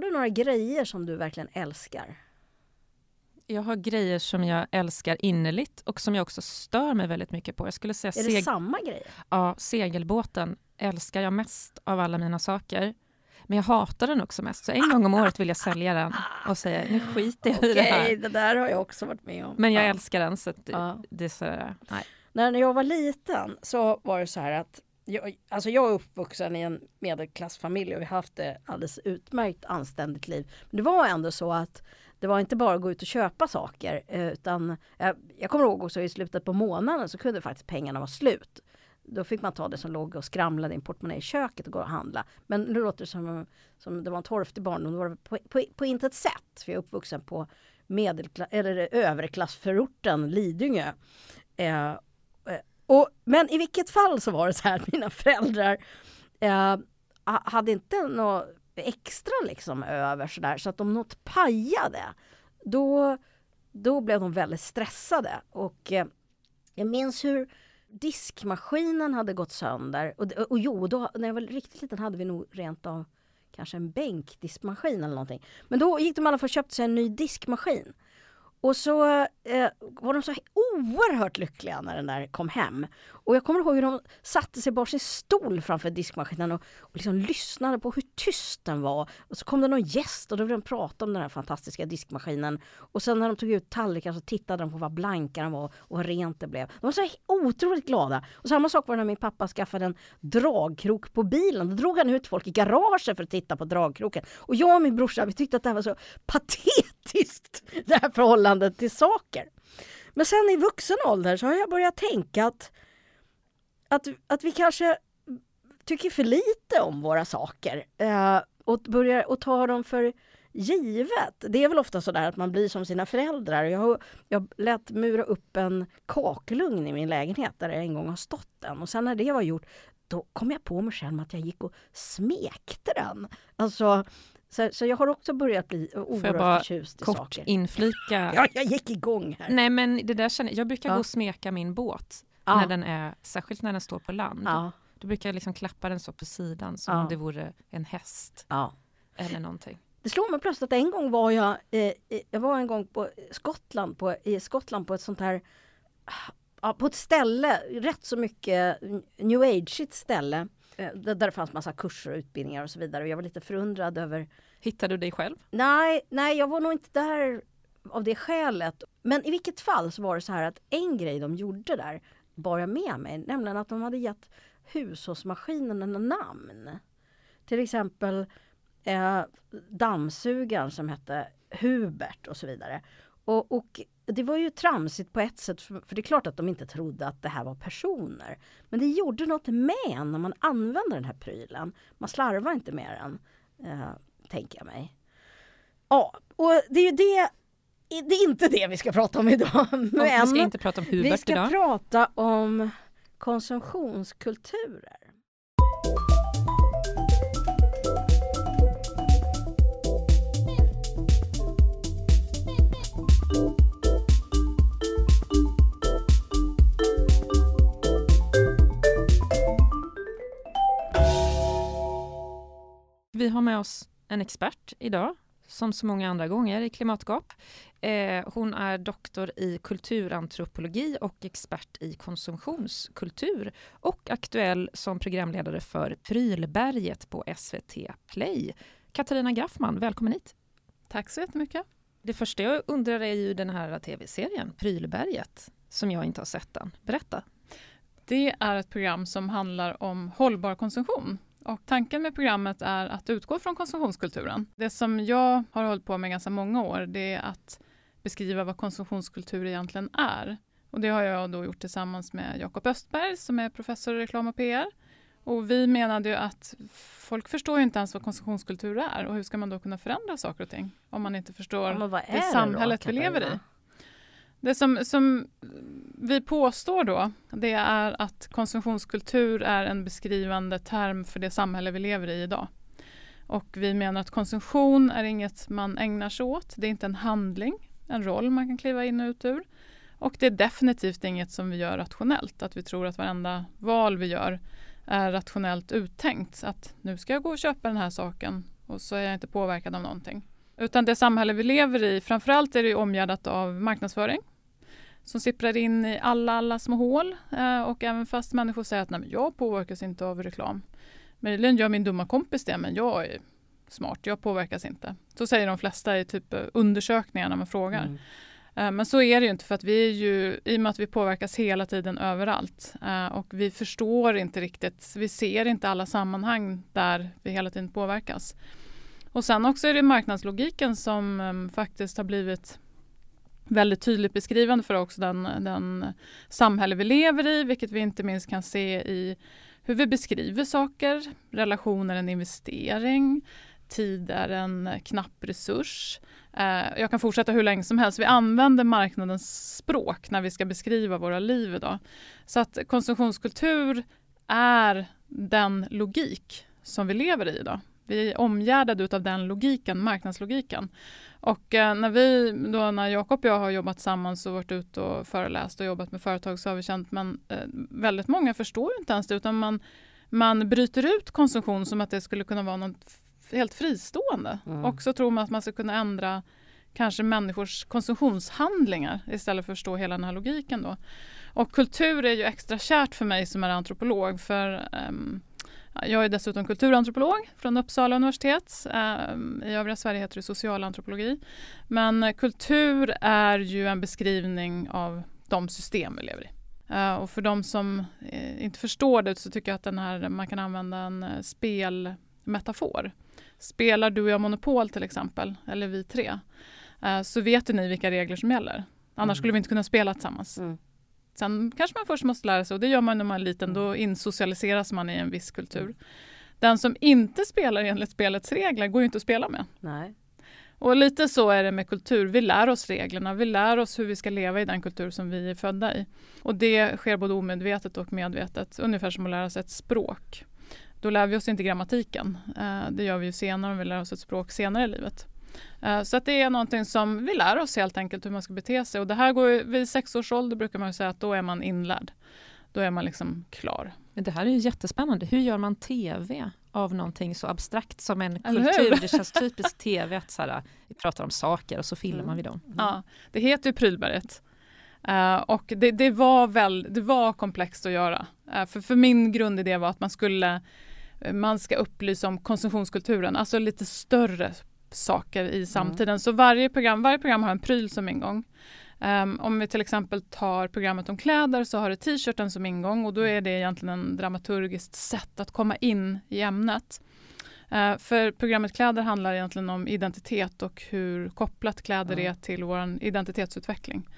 du några grejer som du verkligen älskar? Jag har grejer som jag älskar innerligt och som jag också stör mig väldigt mycket på. Jag skulle säga är det samma grejer? Ja, segelbåten älskar jag mest av alla mina saker. Men jag hatar den också mest, så en gång om året vill jag sälja den och säga nu skiter jag i det här. Okej, det där har jag också varit med om. Men jag ja. älskar den, så det, Ja. det är så, nej. När jag var liten så var det så här att jag, alltså jag är uppvuxen i en medelklassfamilj och vi har haft det alldeles utmärkt anständigt liv. Men det var ändå så att det var inte bara att gå ut och köpa saker eh, utan jag, jag kommer ihåg också i slutet på månaden så kunde faktiskt pengarna vara slut. Då fick man ta det som låg och skramlade i en portmonnä i köket och gå och handla. Men nu låter det som, som det var en torftig barndom. Det var på, på, på intet sätt. För jag är uppvuxen på medelklass, eller överklassförorten Lidingö. Eh, och, men i vilket fall så var det så här att mina föräldrar eh, hade inte något extra liksom över sådär så att om något pajade då, då blev de väldigt stressade och eh, jag minns hur diskmaskinen hade gått sönder och, och jo, då, när jag var riktigt liten hade vi nog rent av kanske en bänkdiskmaskin eller någonting. Men då gick de alla för och köpte sig en ny diskmaskin. Och så eh, var de så oerhört lyckliga när den där kom hem. Och jag kommer ihåg hur de satte sig varsin stol framför diskmaskinen och, och liksom lyssnade på hur tyst den var. Och så kom det någon gäst och då ville de prata om den här fantastiska diskmaskinen. Och sen när de tog ut tallrikar så tittade de på vad blanka den var och vad rent det blev. De var så otroligt glada. Och samma sak var det när min pappa skaffade en dragkrok på bilen. Då drog han ut folk i garaget för att titta på dragkroken. Och jag och min brorsa vi tyckte att det här var så patetiskt, det här förhållandet till saker. Men sen i vuxen ålder så har jag börjat tänka att, att, att vi kanske tycker för lite om våra saker eh, och börjar och tar dem för givet. Det är väl ofta så där att man blir som sina föräldrar. Jag, har- jag lät mura upp en kakelugn i min lägenhet där det en gång har stått en och sen när det var gjort då kom jag på mig själv att jag gick och smekte den. Alltså, så, så jag har också börjat bli bara oerhört förtjust i Kort saker. inflika. Ja, jag gick igång här. Nej men det där känner jag, jag brukar Ja. gå och smeka min båt. Ja. När den är, särskilt när den står på land. Ja, Då brukar liksom klappa den så på sidan som Ja. om det vore en häst ja. eller någonting. Det slog mig plötsligt att en gång var jag, eh, eh, jag var en gång på Skottland, på, i Skottland på ett sånt här, på ett ställe, rätt så mycket new age ställe. eh, Där det fanns massa kurser och utbildningar och så vidare. Och jag var lite förundrad över Hittar du dig själv? Nej, nej, jag var nog inte där av det skälet. Men i vilket fall så var det så här att en grej de gjorde där bar jag med mig, nämligen att de hade gett hushållsmaskinerna namn. Till exempel eh, dammsugaren som hette Hubert och så vidare. Och, och det var ju tramsigt på ett sätt, för, för det är klart att de inte trodde att det här var personer. Men det gjorde något med en när man använde den här prylen. Man slarvar inte med den, eh, tänker jag mig. Ja, och det är ju det, det är inte det vi ska prata om idag. Och vi ska Men inte prata om vi Hubert ska idag. prata om konsumtionskulturer. Vi har med oss en expert idag, som så många andra gånger i Klimatgap. Eh, hon är doktor i kulturantropologi och expert i konsumtionskultur och aktuell som programledare för Prylberget på SVT Play. Katarina Graffman, välkommen hit. Tack så jättemycket. Det första jag undrar är ju den här tv-serien Prylberget, som jag inte har sett än. Berätta. Det är ett program som handlar om hållbar konsumtion. Och tanken med programmet är att utgå från konsumtionskulturen. Det som jag har hållit på med ganska många år det är att beskriva vad konsumtionskultur egentligen är. Och det har jag då gjort tillsammans med Jakob Östberg som är professor i reklam och PR. Och vi menade ju att folk förstår ju inte ens vad konsumtionskultur är och hur ska man då kunna förändra saker och ting om man inte förstår Ja, det samhället vi lever i. Det som, som vi påstår då, det är att konsumtionskultur är en beskrivande term för det samhälle vi lever i idag. Och vi menar att konsumtion är inget man ägnar sig åt. Det är inte en handling, en roll man kan kliva in och ut ur. Och det är definitivt inget som vi gör rationellt. Att vi tror att varenda val vi gör är rationellt uttänkt. Att nu ska jag gå och köpa den här saken och så är jag inte påverkad av någonting. Utan det samhälle vi lever i, framförallt är det omgärdat av marknadsföring som sipprar in i alla, alla små hål. Eh, och även fast människor säger att Nej, jag påverkas inte av reklam. Möjligen gör min dumma kompis det, men jag är smart, jag påverkas inte. Så säger de flesta i typ undersökningar när man frågar. Mm. Eh, men så är det ju inte för att vi är ju, i och med att vi påverkas hela tiden överallt eh, och vi förstår inte riktigt, vi ser inte alla sammanhang där vi hela tiden påverkas. Och sen också är det marknadslogiken som faktiskt har blivit väldigt tydligt beskrivande för också den, den samhälle vi lever i, vilket vi inte minst kan se i hur vi beskriver saker. Relationer är en investering, tid är en knapp resurs. Eh, jag kan fortsätta hur länge som helst. Vi använder marknadens språk när vi ska beskriva våra liv idag. Så att konsumtionskultur är den logik som vi lever i idag. Vi är omgärdade av den logiken, marknadslogiken. Och eh, när vi, då när Jakob och jag har jobbat tillsammans och varit ute och föreläst och jobbat med företag så har vi känt men eh, väldigt många förstår inte ens det utan man, man bryter ut konsumtion som att det skulle kunna vara något helt fristående. Mm. Och så tror man att man ska kunna ändra kanske människors konsumtionshandlingar istället för att förstå hela den här logiken. Då. Och kultur är ju extra kärt för mig som är antropolog för um, jag är dessutom kulturantropolog från Uppsala universitet. Um, I övriga Sverige heter det socialantropologi. Men kultur är ju en beskrivning av de system vi lever i. Uh, och för de som uh, inte förstår det så tycker jag att den här, man kan använda en uh, spelmetafor. Spelar du och jag Monopol till exempel, eller vi tre, eh, så vet ni vilka regler som gäller. Annars mm. skulle vi inte kunna spela tillsammans. Mm. Sen kanske man först måste lära sig, och det gör man när man är liten, då mm. insocialiseras man i en viss kultur. Den som inte spelar enligt spelets regler går ju inte att spela med. Nej. Och lite så är det med kultur. Vi lär oss reglerna, vi lär oss hur vi ska leva i den kultur som vi är födda i. Och det sker både omedvetet och medvetet, ungefär som att lära sig ett språk. Då lär vi oss inte grammatiken. Eh, det gör vi ju senare om vi lär oss ett språk senare i livet. Eh, så att det är någonting som vi lär oss helt enkelt hur man ska bete sig. Och det här går vid sex års ålder brukar man säga att då är man inlärd. Då är man liksom klar. det här är ju jättespännande. Hur gör man TV av någonting så abstrakt som en kultur? Det känns typiskt TV att så här, vi pratar om saker och så filmar mm. vi dem. Mm. Ja, det heter ju Prylberget. Uh, och det, det, var väl, det var komplext att göra. Uh, för, för min grundidé var att man skulle man ska upplysa om konsumtionskulturen, alltså lite större saker i mm. samtiden. Mm. Så varje program, varje program har en pryl som ingång. Um, om vi till exempel tar programmet om kläder så har det t-shirten som ingång och då är det egentligen en dramaturgiskt sätt att komma in i ämnet. Uh, för programmet kläder handlar egentligen om identitet och hur kopplat kläder mm. är till vår identitetsutveckling.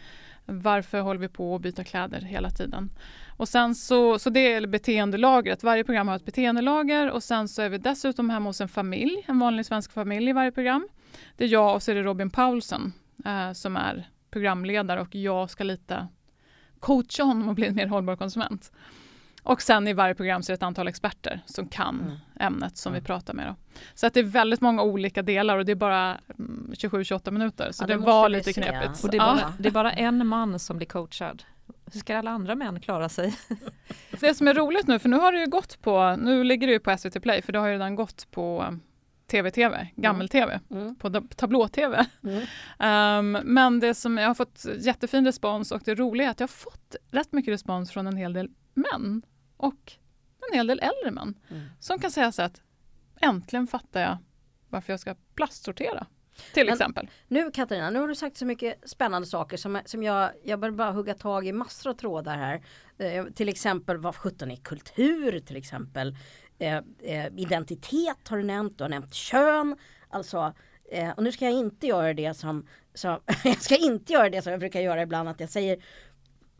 Varför håller vi på att byta kläder hela tiden? Och sen så, så det är beteendelagret. Varje program har ett beteendelager och sen så är vi dessutom hemma hos en familj, en vanlig svensk familj i varje program. Det är jag och så är det Robin Paulsen eh, som är programledare och jag ska lite coacha honom att bli en mer hållbar konsument. Och sen i varje program så är det ett antal experter som kan mm. ämnet som mm. vi pratar med. Då. Så att det är väldigt många olika delar och det är bara 27-28 mm, minuter. Så ja, det, det var lite knepigt. Och det är, bara, det är bara en man som blir coachad. Hur ska alla andra män klara sig? det som är roligt nu, för nu har det ju gått på, nu ligger det ju på SVT Play, för det har ju redan gått på tv-tv, gammel-tv, mm. mm. på tablå-tv. Mm. Um, men det som jag har fått jättefin respons och det roliga är att jag har fått rätt mycket respons från en hel del män och en hel del äldre män mm. som kan säga så att äntligen fattar jag varför jag ska plastsortera. Till Men exempel. Nu Katarina, nu har du sagt så mycket spännande saker som, som jag, jag börjar bara hugga tag i massor av trådar här. Eh, till exempel vad sjutton är kultur till exempel. Eh, eh, identitet har du nämnt, du har nämnt kön. Alltså, eh, och nu ska jag inte göra det som, som jag ska inte göra det som jag brukar göra ibland att jag säger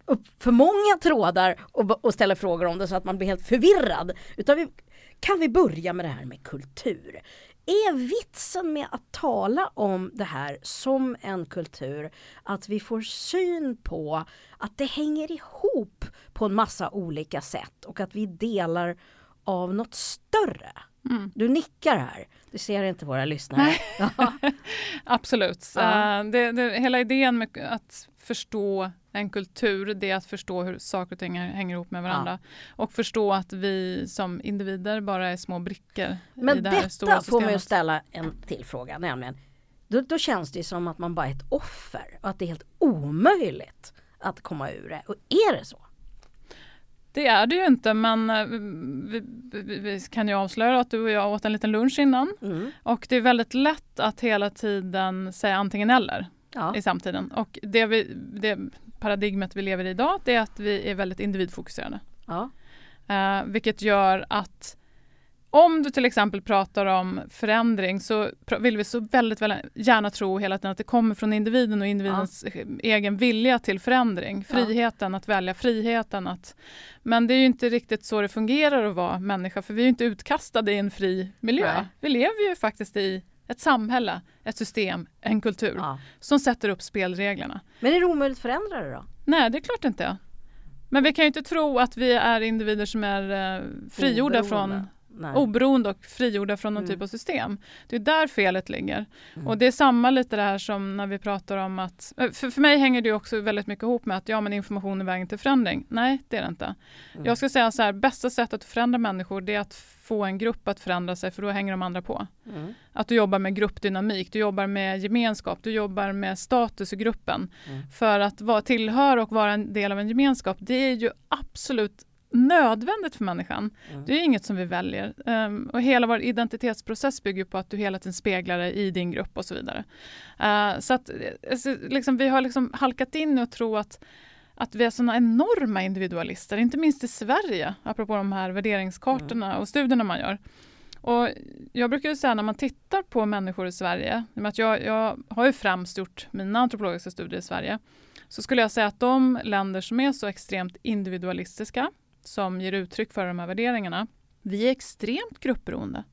upp för många trådar och, och ställer frågor om det så att man blir helt förvirrad. Utan vi, kan vi börja med det här med kultur? Är vitsen med att tala om det här som en kultur att vi får syn på att det hänger ihop på en massa olika sätt och att vi delar av något större? Mm. Du nickar här, det ser inte våra lyssnare. Absolut. Ja. Uh, det, det, hela idén med att förstå en kultur, det är att förstå hur saker och ting hänger ihop med varandra. Ja. Och förstå att vi som individer bara är små brickor Men i det här stora detta får man ju ställa en till fråga, nämligen då, då, känns det som att man bara är ett offer och att det är helt omöjligt att komma ur det. Och är det så? Det är det ju inte men eh, vi, vi, vi, kan ju avslöja att du och jag åt en liten lunch innan. Mm. Och det är väldigt lätt att hela tiden säga antingen eller ja. i samtiden. Och det, vi, det paradigmet vi lever i idag det är att vi är väldigt individfokuserade. Ja. Uh, vilket gör att om du till exempel pratar om förändring så vill vi så väldigt, väldigt gärna tro hela tiden att det kommer från individen och individens ja. egen vilja till förändring. Friheten ja. att välja, friheten att... Men det är ju inte riktigt så det fungerar att vara människa för vi är inte utkastade i en fri miljö. Nej. Vi lever ju faktiskt i ett samhälle, ett system, en kultur ja. som sätter upp spelreglerna. Men är det omöjligt att förändra det då? Nej, det är klart inte. Men vi kan ju inte tro att vi är individer som är eh, frigjorda Oberoende. från Nej. oberoende och frigjorda från någon mm. typ av system. Det är där felet ligger. Mm. Och det är samma lite det här som när vi pratar om att, eh, för, för mig hänger det också väldigt mycket ihop med att ja men information är vägen till förändring. Nej det är det inte. Mm. Jag ska säga så här, bästa sättet att förändra människor det är att få en grupp att förändra sig för då hänger de andra på. Mm. Att du jobbar med gruppdynamik, du jobbar med gemenskap, du jobbar med status i gruppen. Mm. För att vara, tillhöra och vara en del av en gemenskap det är ju absolut nödvändigt för människan. Mm. Det är inget som vi väljer. Um, och hela vår identitetsprocess bygger på att du hela tiden speglar dig i din grupp och så vidare. Uh, så att alltså, liksom, vi har liksom halkat in och tror att att vi är såna enorma individualister, inte minst i Sverige, apropå de här värderingskartorna mm. och studierna man gör. Och jag brukar säga när man tittar på människor i Sverige, att jag, jag har ju främst gjort mina antropologiska studier i Sverige, så skulle jag säga att de länder som är så extremt individualistiska, som ger uttryck för de här värderingarna, vi är extremt gruppberoende.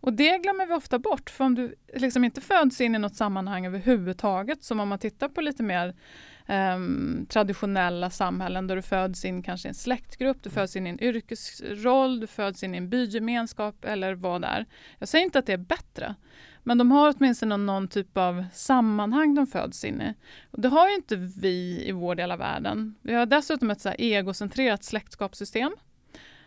Och det glömmer vi ofta bort, för om du liksom inte föds in i något sammanhang överhuvudtaget, som om man tittar på lite mer um, traditionella samhällen där du föds in kanske i en släktgrupp, du föds in i en yrkesroll, du föds in i en bygemenskap eller vad det är. Jag säger inte att det är bättre, men de har åtminstone någon, typ av sammanhang de föds in i. Och det har ju inte vi i vår del av världen. Vi har dessutom ett så egocentrerat släktskapssystem.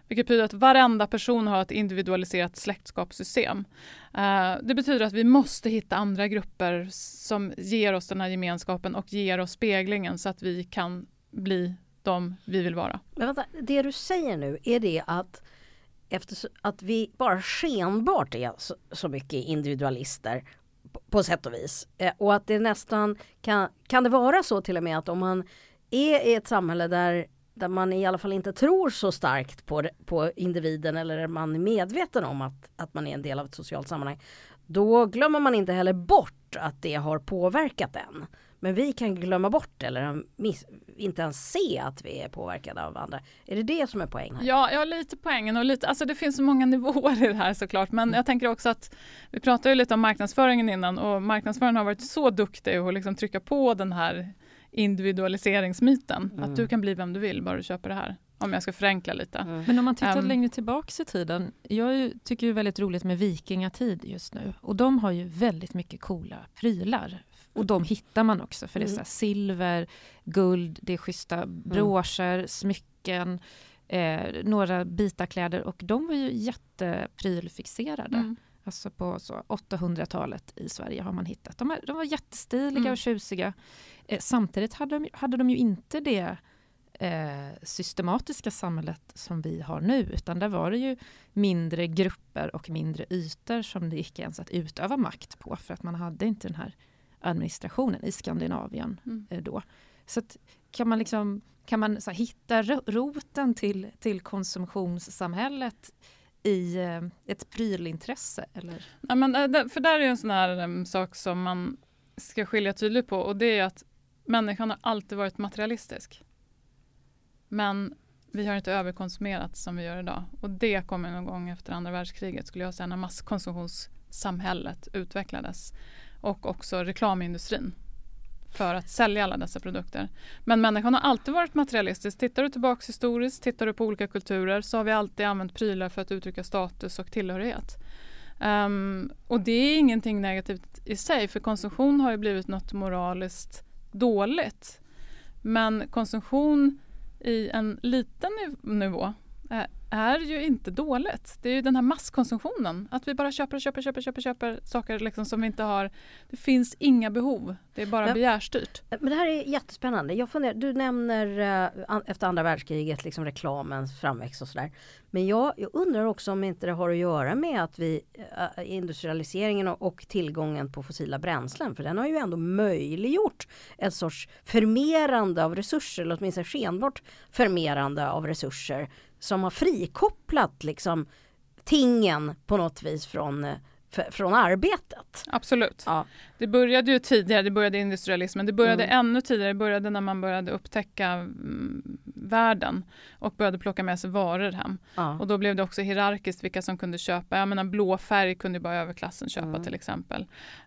Vilket betyder att varenda person har ett individualiserat släktskapssystem. Eh, det betyder att vi måste hitta andra grupper som ger oss den här gemenskapen och ger oss speglingen så att vi kan bli de vi vill vara. Men vänta, det du säger nu, är det att eftersom att vi bara skenbart är så, så mycket individualister på, på sätt och vis. Eh, och att det nästan kan, kan det vara så till och med att om man är i ett samhälle där, där man i alla fall inte tror så starkt på, på individen eller man är medveten om att, att man är en del av ett socialt sammanhang. Då glömmer man inte heller bort att det har påverkat en. Men vi kan glömma bort eller miss, inte ens se att vi är påverkade av andra. Är det det som är poängen? Ja, ja lite poängen och lite, alltså det finns så många nivåer i det här såklart. Men jag tänker också att vi pratade ju lite om marknadsföringen innan och marknadsföringen har varit så duktig att liksom trycka på den här individualiseringsmyten. Mm. Att du kan bli vem du vill bara du köper det här. Om jag ska förenkla lite. Mm. Men om man tittar um, längre tillbaks i tiden. Jag tycker det är väldigt roligt med vikingatid just nu. Och de har ju väldigt mycket coola prylar och de hittar man också för det är mm. så silver, guld, det är schyssta mm. broscher, smycken, eh, några bitar kläder och de var ju jätteprylfixerade. Mm. Alltså på 800-talet i Sverige har man hittat. De, de var jättestiliga mm. och tjusiga. Eh, samtidigt hade de, hade de ju inte det eh, systematiska samhället som vi har nu, utan där var det ju mindre grupper och mindre ytor som det gick ens att utöva makt på, för att man hade inte den här administrationen i Skandinavien mm. Eh, då. Så att, kan man, liksom, kan man så här, hitta roten till, till konsumtionssamhället i eh, ett prylintresse? Eller? Ja, men, eh, för där är en sån här um, sak som man ska skilja tydligt på och det är att människan har alltid varit materialistisk. Men vi har inte överkonsumerat som vi gör idag. Och det kommer någon gång efter andra världskriget skulle jag säga när masskonsumtionssamhället utvecklades och också reklamindustrin för att sälja alla dessa produkter. Men människan har alltid varit materialistisk. Tittar du tillbaks historiskt, tittar du på olika kulturer så har vi alltid använt prylar för att uttrycka status och tillhörighet. Um, och det är ingenting negativt i sig för konsumtion har ju blivit något moraliskt dåligt. Men konsumtion i en liten nivå eh, är ju inte dåligt. Det är ju den här masskonsumtionen. Att vi bara köper, köper, köper, köper, köper saker liksom som vi inte har. Det finns inga behov. Det är bara ja. begärstyrt. Men det här är jättespännande. Jag funderar, du nämner uh, efter andra världskriget liksom reklamens framväxt och sådär. Men jag, jag, undrar också om inte det har att göra med att vi uh, industrialiseringen och, och, tillgången på fossila bränslen. För den har ju ändå möjliggjort ett sorts förmerande av resurser, eller åtminstone skenbart förmerande av resurser som har frikopplat liksom tingen på något vis från eh, från arbetet. Absolut. Ja. Det började ju tidigare, det började industrialismen. Det började mm. ännu tidigare, det började när man började upptäcka mm, världen och började plocka med sig varor hem. Ja. Och då blev det också hierarkiskt vilka som kunde köpa. Jag menar blå färg kunde bara överklassen köpa mm. till exempel.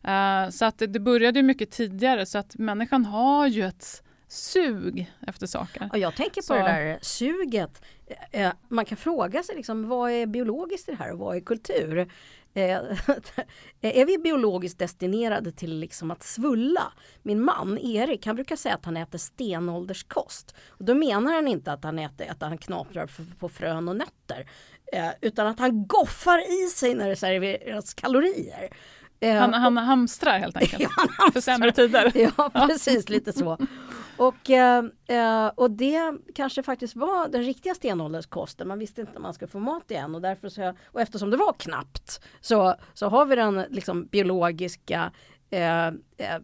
Uh, så att det, det började mycket tidigare så att människan har ju ett sug efter saker. Och jag tänker på så. det där suget. Eh, man kan fråga sig liksom, vad är biologiskt i det här och vad är kultur? Eh, eh, är vi biologiskt destinerade till liksom att svulla? Min man Erik han brukar säga att han äter stenålderskost. Och då menar han inte att han äter att han knaprar på frön och nötter. Eh, utan att han goffar i sig när det serveras kalorier. Han, han hamstrar helt enkelt? Ja, han. För sämre tider? Ja, precis lite så. Och, eh, eh, och det kanske faktiskt var den riktiga stenålderskosten. Man visste inte om man skulle få mat igen och, därför så, och eftersom det var knappt så, så har vi den liksom biologiska eh, eh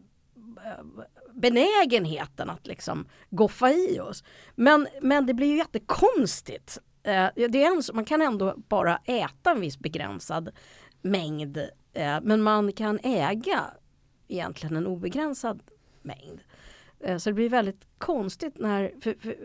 benägenheten att liksom goffa i oss. Men, men det blir ju jättekonstigt. Eh, det är en, man kan ändå bara äta en viss begränsad mängd eh, men man kan äga egentligen en obegränsad mängd. Eh, så det blir väldigt konstigt när... För, för,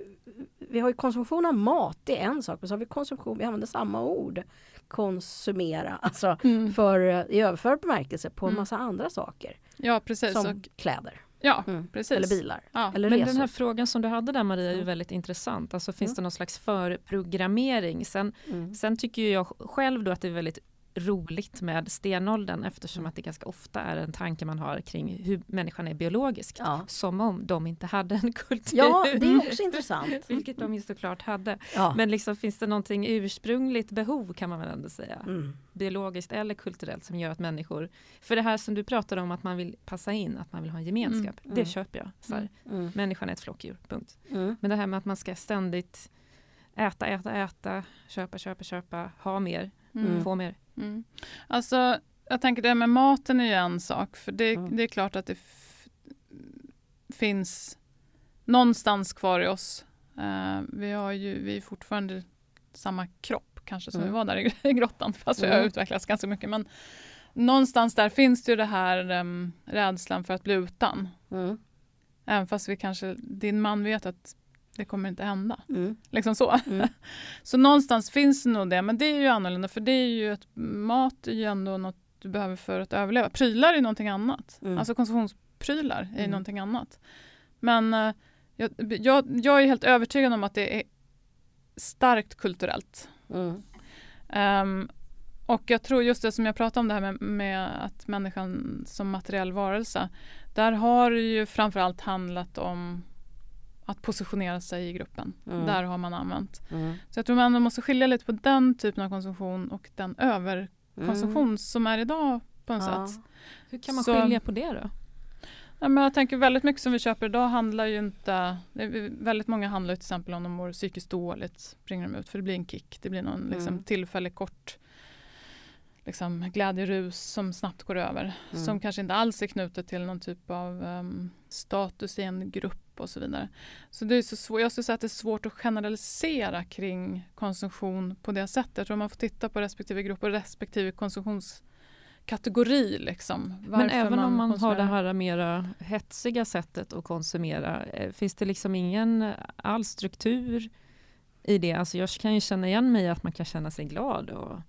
vi har ju konsumtion av mat, det är en sak. Men så har vi konsumtion, vi använder samma ord. Konsumera, alltså mm. för, i överförd bemärkelse på en mm. massa andra saker. Ja, precis. Som och, kläder. Ja, mm. precis. Eller bilar. Ja. Eller Men resor. den här frågan som du hade där Maria är ju väldigt intressant. Alltså finns det någon slags förprogrammering? Sen, mm. sen tycker jag själv då att det är väldigt roligt med stenåldern eftersom att det ganska ofta är en tanke man har kring hur människan är biologisk. Ja. Som om de inte hade en kultur. Ja, det är också intressant. Vilket de ju såklart hade. Ja. Men liksom, finns det någonting ursprungligt behov kan man väl ändå säga. Mm. Biologiskt eller kulturellt som gör att människor, för det här som du pratade om att man vill passa in, att man vill ha en gemenskap. Mm. Det mm. köper jag. Så här, mm. mm. Människan är ett flockdjur, punkt. Mm. Men det här med att man ska ständigt äta, äta, äta, köpa, köpa, köpa, ha mer, få mer. Mm. Alltså, jag tänker det med maten är ju en sak, för det, mm. det är klart att det finns någonstans kvar i oss. Uh, vi har ju vi är fortfarande samma kropp kanske som mm. vi var där i, grottan, fast vi har utvecklats ganska mycket. Men någonstans där finns det ju det här um, rädslan för att bli utan. Mm. Även fast vi kanske, din man vet att det kommer inte hända. Mm. Liksom så. Mm. så någonstans finns det nog det, men det är ju annorlunda för det är ju ett, mat är ju ändå något du behöver för att överleva. Prylar är någonting annat. Mm. Alltså konsumtionsprylar är mm. någonting annat. Men uh, jag, jag, jag, är helt övertygad om att det är starkt kulturellt. Um, och jag tror just det som jag pratade om det här med, med, att människan som materiell varelse. Där har det ju framförallt handlat om att positionera sig i gruppen. Mm. Där har man använt. Mm. Så jag tror man måste skilja lite på den typen av konsumtion och den överkonsumtion mm. som är idag på något ja. sätt. Hur kan man Så, skilja på det då? Ja, men jag tänker väldigt mycket som vi köper idag handlar ju inte... Väldigt många handlar till exempel om de mår psykiskt dåligt, springer de ut för det blir en kick. Det blir någon liksom, mm. tillfällig kort liksom, glädjerus som snabbt går över. Mm. Som kanske inte alls är knutet till någon typ av um, status i en grupp och så vidare. Så det är så svårt, jag skulle säga att det är svårt att generalisera kring konsumtion på det sättet. Jag tror man får titta på respektive grupp och respektive konsumtionskategori. Liksom. Men även man om man konsumerar. har det här mera hetsiga sättet att konsumera, eh, finns det liksom ingen eh, all struktur i det? Alltså jag kan ju känna igen mig att man kan känna sig glad och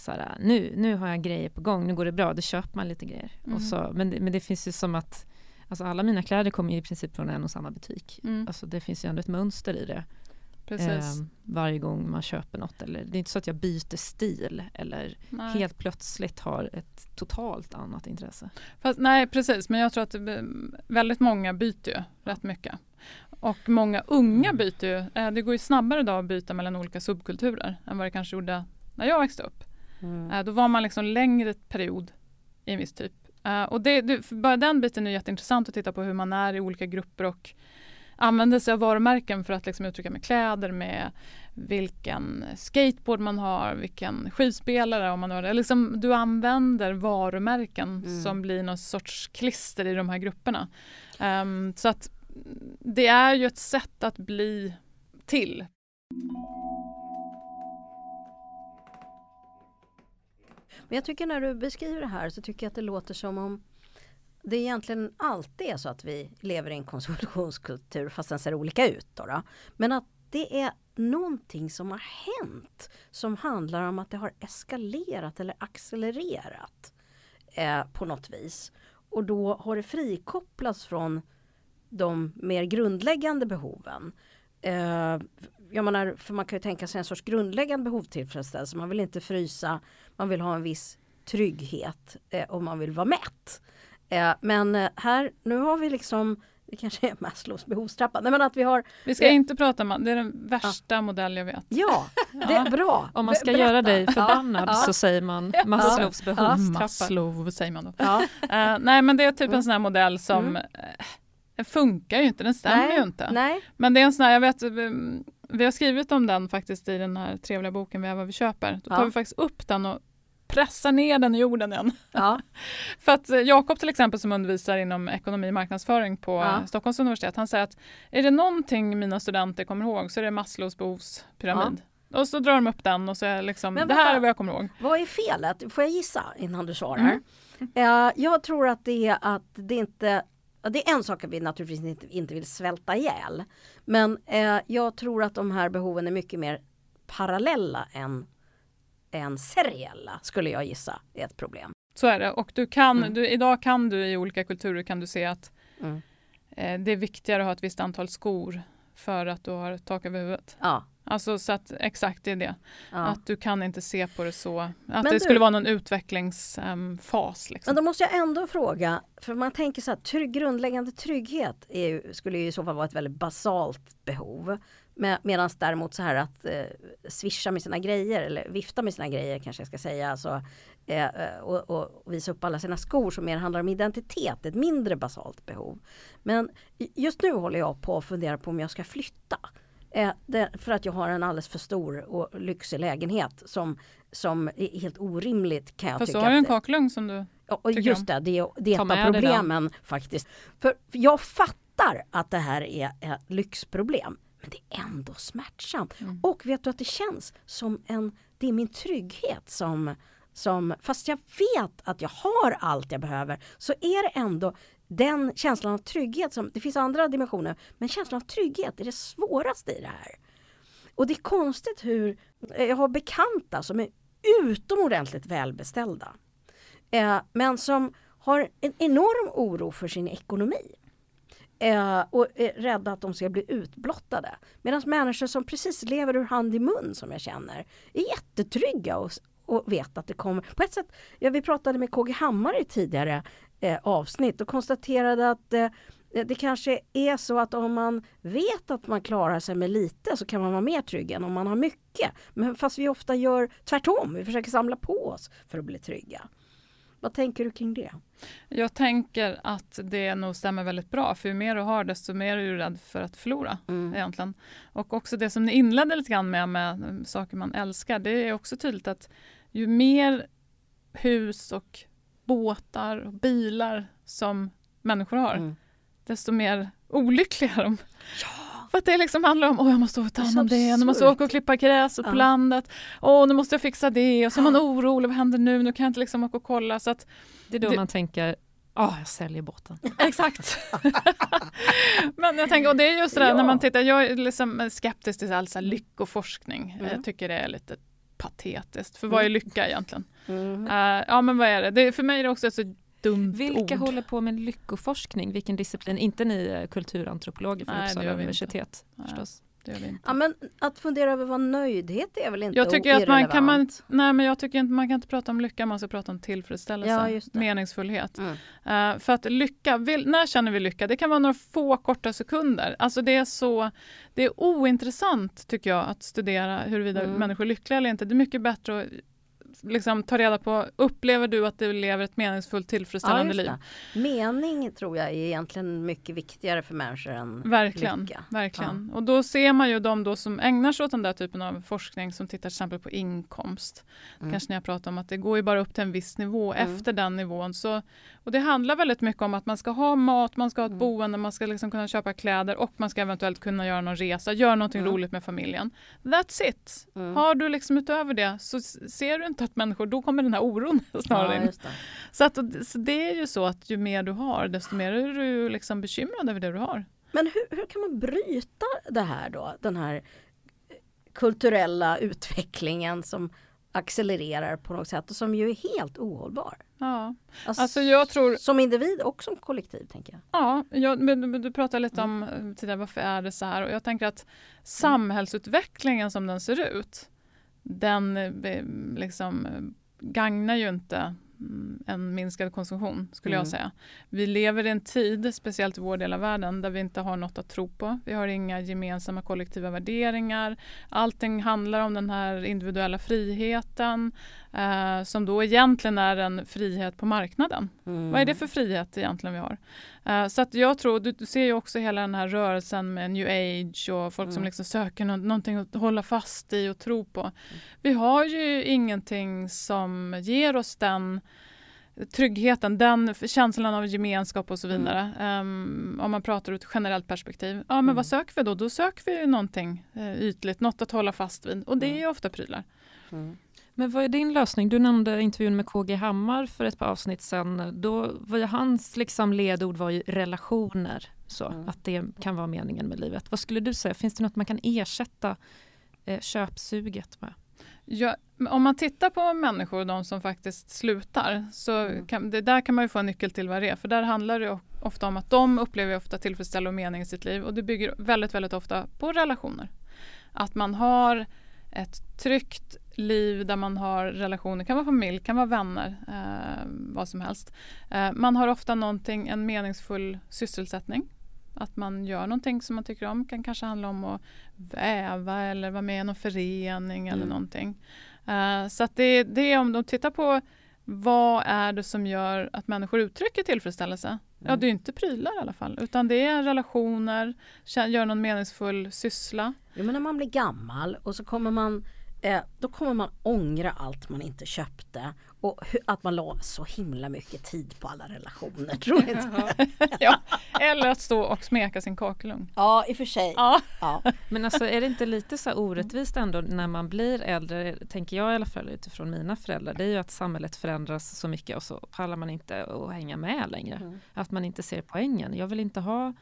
så här, nu, nu har jag grejer på gång, nu går det bra, då köper man lite grejer. Mm. Och så, men, det, men det finns ju som att Alltså alla mina kläder kommer i princip från en och samma butik. Mm. Alltså det finns ju ändå ett mönster i det. Eh, varje gång man köper något. Eller, det är inte så att jag byter stil eller nej. helt plötsligt har ett totalt annat intresse. Fast, nej precis, men jag tror att det, väldigt många byter ju rätt mycket. Och många unga byter ju, eh, det går ju snabbare idag att byta mellan olika subkulturer än vad det kanske gjorde när jag växte upp. Mm. Eh, Då var man liksom längre period i en viss typ. Eh, Och det, bara den biten är jätteintressant att titta på hur man är i olika grupper och använder sig av varumärken för att liksom uttrycka med kläder, med vilken skateboard man har, vilken skivspelare om man har det. Liksom, du använder varumärken Mm. som blir någon sorts klister i de här grupperna. Ehm, så att det är ju ett sätt att bli till. Men jag tycker när du beskriver det här så tycker jag att det låter som om det egentligen alltid är så att vi lever i en konsumtionskultur fast den ser olika ut. Då, då. Men att det är någonting som har hänt som handlar om att det har eskalerat eller accelererat eh, på något vis. Och då har det frikopplats från de mer grundläggande behoven. Eh, jag menar, för man kan ju tänka sig en sorts grundläggande behovstillfredsställelse. Man vill inte frysa, man vill ha en viss trygghet eh, och man vill vara mätt. Eh, men eh, här, nu har vi liksom, det kanske är Maslows behovstrappa, nej men att vi har, Vi ska Eh. inte prata om det är den värsta modell jag vet. ja, det är bra. Om man ska Be- göra berätta. dig förbannad Ja, så säger man Maslows Ja. behovstrappa. Maslow säger man då. Ja, Eh, nej men det är typ Mm. en sån här modell som Mm. den funkar ju inte, den stämmer nej, ju inte. Nej, Men det är en sån här, jag vet, vi har skrivit om den faktiskt i den här trevliga boken Vi är vad vi köper. Då tar Ja. vi faktiskt upp den och pressar ner den i jorden igen. ja, För att eh, Jakob till exempel som undervisar inom ekonomi och marknadsföring på Ja. eh, Stockholms universitet, han säger att är det någonting mina studenter kommer ihåg så är det Maslows behovspyramid. Och så drar de upp den och så är liksom, Men det här vänta. är vad jag kommer ihåg. vad är felet? Får jag gissa innan du svarar? Mm. Eh, jag tror att det är att det inte ja, det är en sak att vi naturligtvis inte, inte vill svälta ihjäl. Men eh, jag tror att de här behoven är mycket mer parallella än, än seriella skulle jag gissa är ett problem. Så är det. Och du kan, Mm. du, idag kan du i olika kulturer kan du se att Mm. eh, det är viktigare att ha ett visst antal skor för att du har tak över huvudet. Ja, Alltså så att exakt det är det. ja. Att du kan inte se på det så. Att Men det du- skulle vara någon utvecklingsfas. liksom. Men då måste jag ändå fråga, för man tänker så här, trygg, grundläggande trygghet är skulle ju i så fall vara ett väldigt basalt behov. Med, Medan däremot så här att eh, swisha med sina grejer eller vifta med sina grejer kanske jag ska säga. Alltså, eh, eh, och, och visa upp alla sina skor som mer handlar om identitet, ett mindre basalt behov. Men just nu håller jag på att fundera på om jag ska flytta. Eh, det, för att jag har en alldeles för stor och lyxig lägenhet som, som är helt orimligt kan jag Fast tycka. du har ju en kaklugn som du... Ja, och just det, det är, det är ett av problemen faktiskt. För, för jag fattar att det här är ett lyxproblem. Men det är ändå smärtsamt. Mm. Och vet du att det känns som en, det är min trygghet som, som, fast jag vet att jag har allt jag behöver, så är det ändå den känslan av trygghet som, det finns andra dimensioner, men känslan av trygghet är det svåraste i det här. Och det är konstigt hur, jag har bekanta som är utomordentligt välbeställda. Eh, men som har en enorm oro för sin ekonomi. Eh, och är rädda att de ska bli utblottade. Medan människor som precis lever ur hand i mun som jag känner är jättetrygga och, och vet att det kommer. På ett sätt, ja, vi pratade med KG Hammar i tidigare eh, avsnitt och konstaterade att eh, det kanske är så att om man vet att man klarar sig med lite så kan man vara mer trygg än om man har mycket. Men fast vi ofta gör tvärtom, vi försöker samla på oss för att bli trygga. Vad tänker du kring det? Jag tänker att det nog stämmer väldigt bra. För ju mer du har desto mer är du rädd för att förlora. Mm. egentligen. Och också det som ni inledde lite grann med, med saker man älskar. Det är också tydligt att ju mer hus och båtar och bilar som människor har, Mm. desto mer olyckliga är de. För att det liksom handlar om, åh jag måste ta är hand om det, nu måste jag åka och klippa gräset Ja. på landet, åh nu måste jag fixa det, och så är man orolig, vad händer nu, nu kan jag inte liksom åka och kolla. Så att, Det är då Det- man tänker, ja jag säljer båten. Exakt. Men jag tänker, och det är just det där Ja. när man tittar, jag är liksom skeptisk till all så här lyckoforskning. Mm. Jag tycker det är lite patetiskt. För vad är Mm. lycka egentligen? Mm. Eh, ja men vad är det? det? För mig är det också så dumt Vilka ord. håller på med lyckoforskning? Vilken disciplin? Inte ni eh, kulturantropologer från Uppsala universitet Nej. förstås. Ja, men att fundera över vad nöjdhet är väl inte Jag tycker att man kan man, nej men jag tycker inte man kan inte prata om lycka, man ska prata om tillfredsställelse, Ja, meningsfullhet. Mm. Eh, för att lycka, vill, när känner vi lycka? Det kan vara några få korta sekunder. Alltså det är så, det är ointressant tycker jag att studera huruvida Mm. människor är lyckliga eller inte. Det är mycket bättre att liksom, ta reda på, upplever du att du lever ett meningsfullt tillfredsställande just liv? Mening tror jag är egentligen mycket viktigare för människor än Verkligen. lycka. verkligen. Och då ser man ju de då som ägnar sig åt den där typen av forskning som tittar till exempel på inkomst. Mm. Kanske ni har pratat om att det går ju bara upp till en viss nivå. Mm. Efter den nivån så och det handlar väldigt mycket om att man ska ha mat, man ska ha ett Mm. boende, man ska liksom kunna köpa kläder och man ska eventuellt kunna göra någon resa, göra någonting Mm. roligt med familjen. That's it. Mm. Har du liksom utöver det så ser du inte att människor, då kommer den här oron snarare Ja, in. Så, att, så det är ju så att ju mer du har, desto mer är du liksom bekymrad över det du har. Men hur, hur kan man bryta det här då? Den här kulturella utvecklingen som accelererar på något sätt och som ju är helt ohållbar. Ja. Alltså, Alltså jag tror, Som individ och som kollektiv tänker jag. ja, jag, men du, du pratade lite om eh, tidigare varför är det så här och jag tänker att samhällsutvecklingen som den ser ut den eh, liksom eh, gagnar ju inte en minskad konsumtion skulle Mm. jag säga. Vi lever i en tid, speciellt i vår del av världen, där vi inte har något att tro på. Vi har inga gemensamma kollektiva värderingar. Allting handlar om den här individuella friheten eh, som då egentligen är en frihet på marknaden. Mm. Vad är det för frihet egentligen vi har? Eh, så att jag tror, du, du ser ju också hela den här rörelsen med new age och folk som Mm. liksom söker nå- någonting att hålla fast i och tro på. Vi har ju ingenting som ger oss den tryggheten, den känslan av gemenskap och så Mm. vidare. Ehm, om man pratar ur ett generellt perspektiv. Ja, men Mm. vad söker vi då? Då söker vi någonting uh, ytligt, något att hålla fast vid. Och det är Mm. ju ofta prylar. Men vad är din lösning? Du nämnde intervjun med KG Hammar för ett par avsnitt sedan. Då var hans liksom ledord var ju relationer. Så, Mm. Att det kan vara meningen med livet. Vad skulle du säga? Finns det något man kan ersätta eh, köpsuget med? Ja, om man tittar på människor, de som faktiskt slutar, så Mm. kan, det där kan man ju få en nyckel till vad det är. För där handlar det ofta om att de upplever ofta tillfredsställelse och mening i sitt liv och det bygger väldigt, väldigt ofta på relationer. Att man har ett tryggt liv där man har relationer, kan vara familj, kan vara vänner, eh, vad som helst. Eh, man har ofta någonting, en meningsfull sysselsättning. Att man gör någonting som man tycker om. kan kanske handla om att väva eller vara med i någon förening eller Mm. någonting. Eh, så att det, det är om de tittar på vad är det som gör att människor uttrycker tillfredsställelse? Ja, det är inte prylar i alla fall, utan det är relationer, göra någon meningsfull syssla. Jo, men när man blir gammal och så kommer man eh, då kommer man ångra allt man inte köpte och hu- att man la så himla mycket tid på alla relationer. Tror inte? ja. Eller att stå och smeka sin kakelugn. Ja, i och för sig. Ja. Ja. Men alltså är det inte lite så orättvist ändå när man blir äldre, tänker jag i alla fall utifrån mina föräldrar, det är ju att samhället förändras så mycket och så pallar man inte att hänga med längre. Mm. Att man inte ser poängen. Jag vill inte ha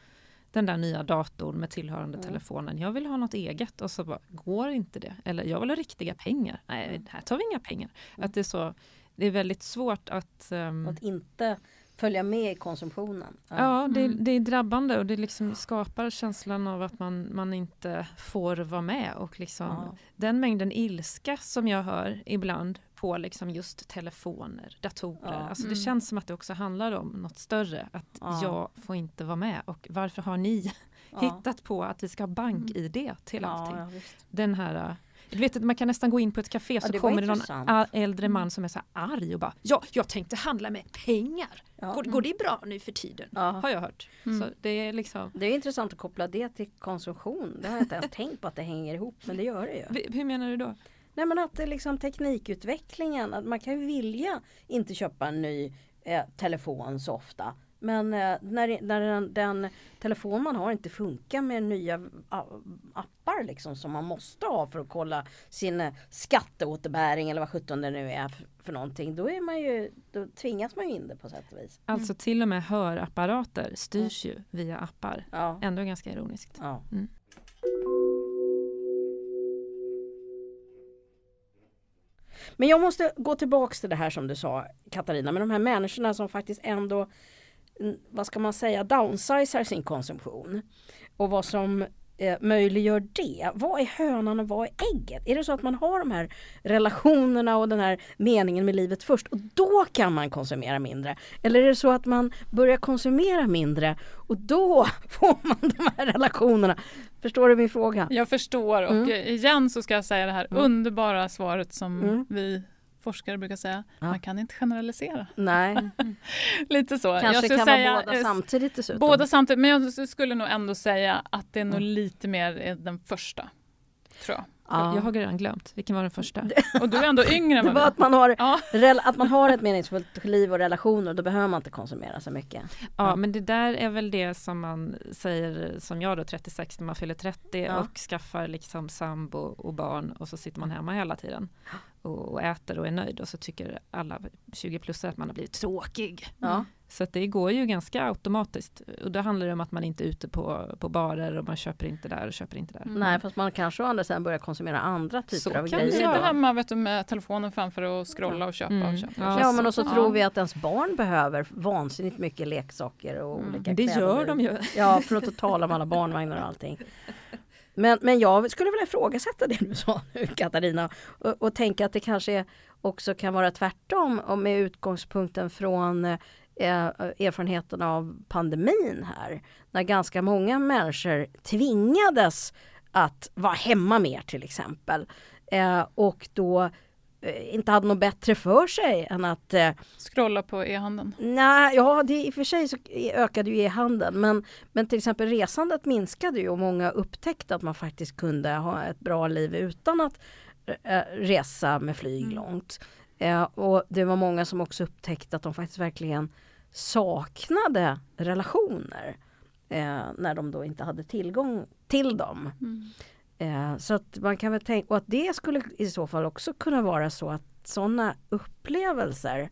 den där nya datorn med tillhörande Mm. telefonen. Jag vill ha något eget och så bara, går inte det? Eller jag vill ha riktiga pengar. Nej, här tar vi inga pengar. Mm. Att det är så, det är väldigt svårt att ehm, Att inte följa med i konsumtionen. Ja, det, Mm. det är drabbande och det liksom skapar känslan av att man, man inte får vara med. Och liksom Ja. Den mängden ilska som jag hör ibland på liksom just telefoner, datorer. Ja. Alltså det Mm. känns som att det också handlar om något större. Att Ja. jag får inte vara med. Och varför har ni Ja. hittat på att vi ska ha bank-id till allting? Den här äh, du vet att man kan nästan gå in på ett café så det kommer det någon äldre man som är så här arg och bara Ja, jag tänkte handla med pengar. Går, går det bra nu för tiden? Har jag hört. Mm. Så det är liksom Det är intressant att koppla det till konsumtion. Det har jag inte ens tänkt på att det hänger ihop men det gör det ju. Hur menar du då? Nej men att det liksom teknikutvecklingen, att man kan ju vilja inte köpa en ny eh, telefon så ofta. Men eh, när, när den, den telefon man har inte funkar med nya appar liksom som man måste ha för att kolla sin eh, skatteåterbäring eller vad sjutton det nu är för, någonting. Då, är man ju, då tvingas man ju in det på sätt och vis. Alltså till och med hörapparater styrs ju via appar. Ja. Ändå ganska ironiskt. ja. Mm. Men jag måste gå tillbaks till det här som du sa Katarina, med de här människorna som faktiskt ändå, vad ska man säga, downsizar sin konsumtion. Och vad som eh, möjliggör det. Vad är hönan och vad är ägget? Är det så att man har de här relationerna och den här meningen med livet först och då kan man konsumera mindre? Eller är det så att man börjar konsumera mindre och då får man de här relationerna? Förstår du min fråga? Jag förstår och Mm. igen så ska jag säga det här Mm. underbara svaret som Mm. vi forskare brukar säga. Ja. Man kan inte generalisera. Nej, Lite så. jag kanske skulle kan säga, vara båda eh, samtidigt dessutom. Båda samtidigt, men jag skulle nog ändå säga att det är nog Mm. lite mer eh, den första. Tror jag. Ja. Jag har redan glömt. Vilken var den första? Och du är ändå yngre än Det var att man, har, Ja. rel- att man har ett meningsfullt liv och relationer, då behöver man inte konsumera så mycket. Ja, men det där är väl det som man säger som jag då 36 när man fyller 30 Ja. och skaffar liksom sambo och barn och så sitter man hemma hela tiden och, och äter och är nöjd och så tycker alla 20 plus att man har blivit tråkig. Ja. Så att det går ju ganska automatiskt och då handlar det om att man inte är ute på, på barer och man köper inte där och köper inte där. Mm. Nej, fast man kanske å andra sidan börjar konsumera andra typer Så av kan det grejer. sitter vara. då. hemma vet du, med telefonen framför och scrolla och köpa Mm. och köpa. Ja, och köpa. men och så Ja. tror vi att ens barn behöver vansinnigt mycket leksaker och Mm. olika Det kläder. gör de ju. Ja, för att tala om alla barnvagnar och allting. Men, men jag skulle vilja ifrågasätta det du sa nu Katarina och, och tänka att det kanske också kan vara tvärtom och med utgångspunkten från eh, erfarenheten av pandemin här. När ganska många människor tvingades att vara hemma mer till exempel. Eh, och då eh, inte hade något bättre för sig än att eh, Scrolla på e-handeln. Nej, ja det, i och för sig så ökade ju e-handeln men, men till exempel resandet minskade ju och många upptäckte att man faktiskt kunde ha ett bra liv utan att eh, resa med flyg Mm. långt. Eh, och det var många som också upptäckte att de faktiskt verkligen saknade relationer eh, när de då inte hade tillgång till dem. Mm. Eh, så att man kan väl tänka, och att det skulle i så fall också kunna vara så att sådana upplevelser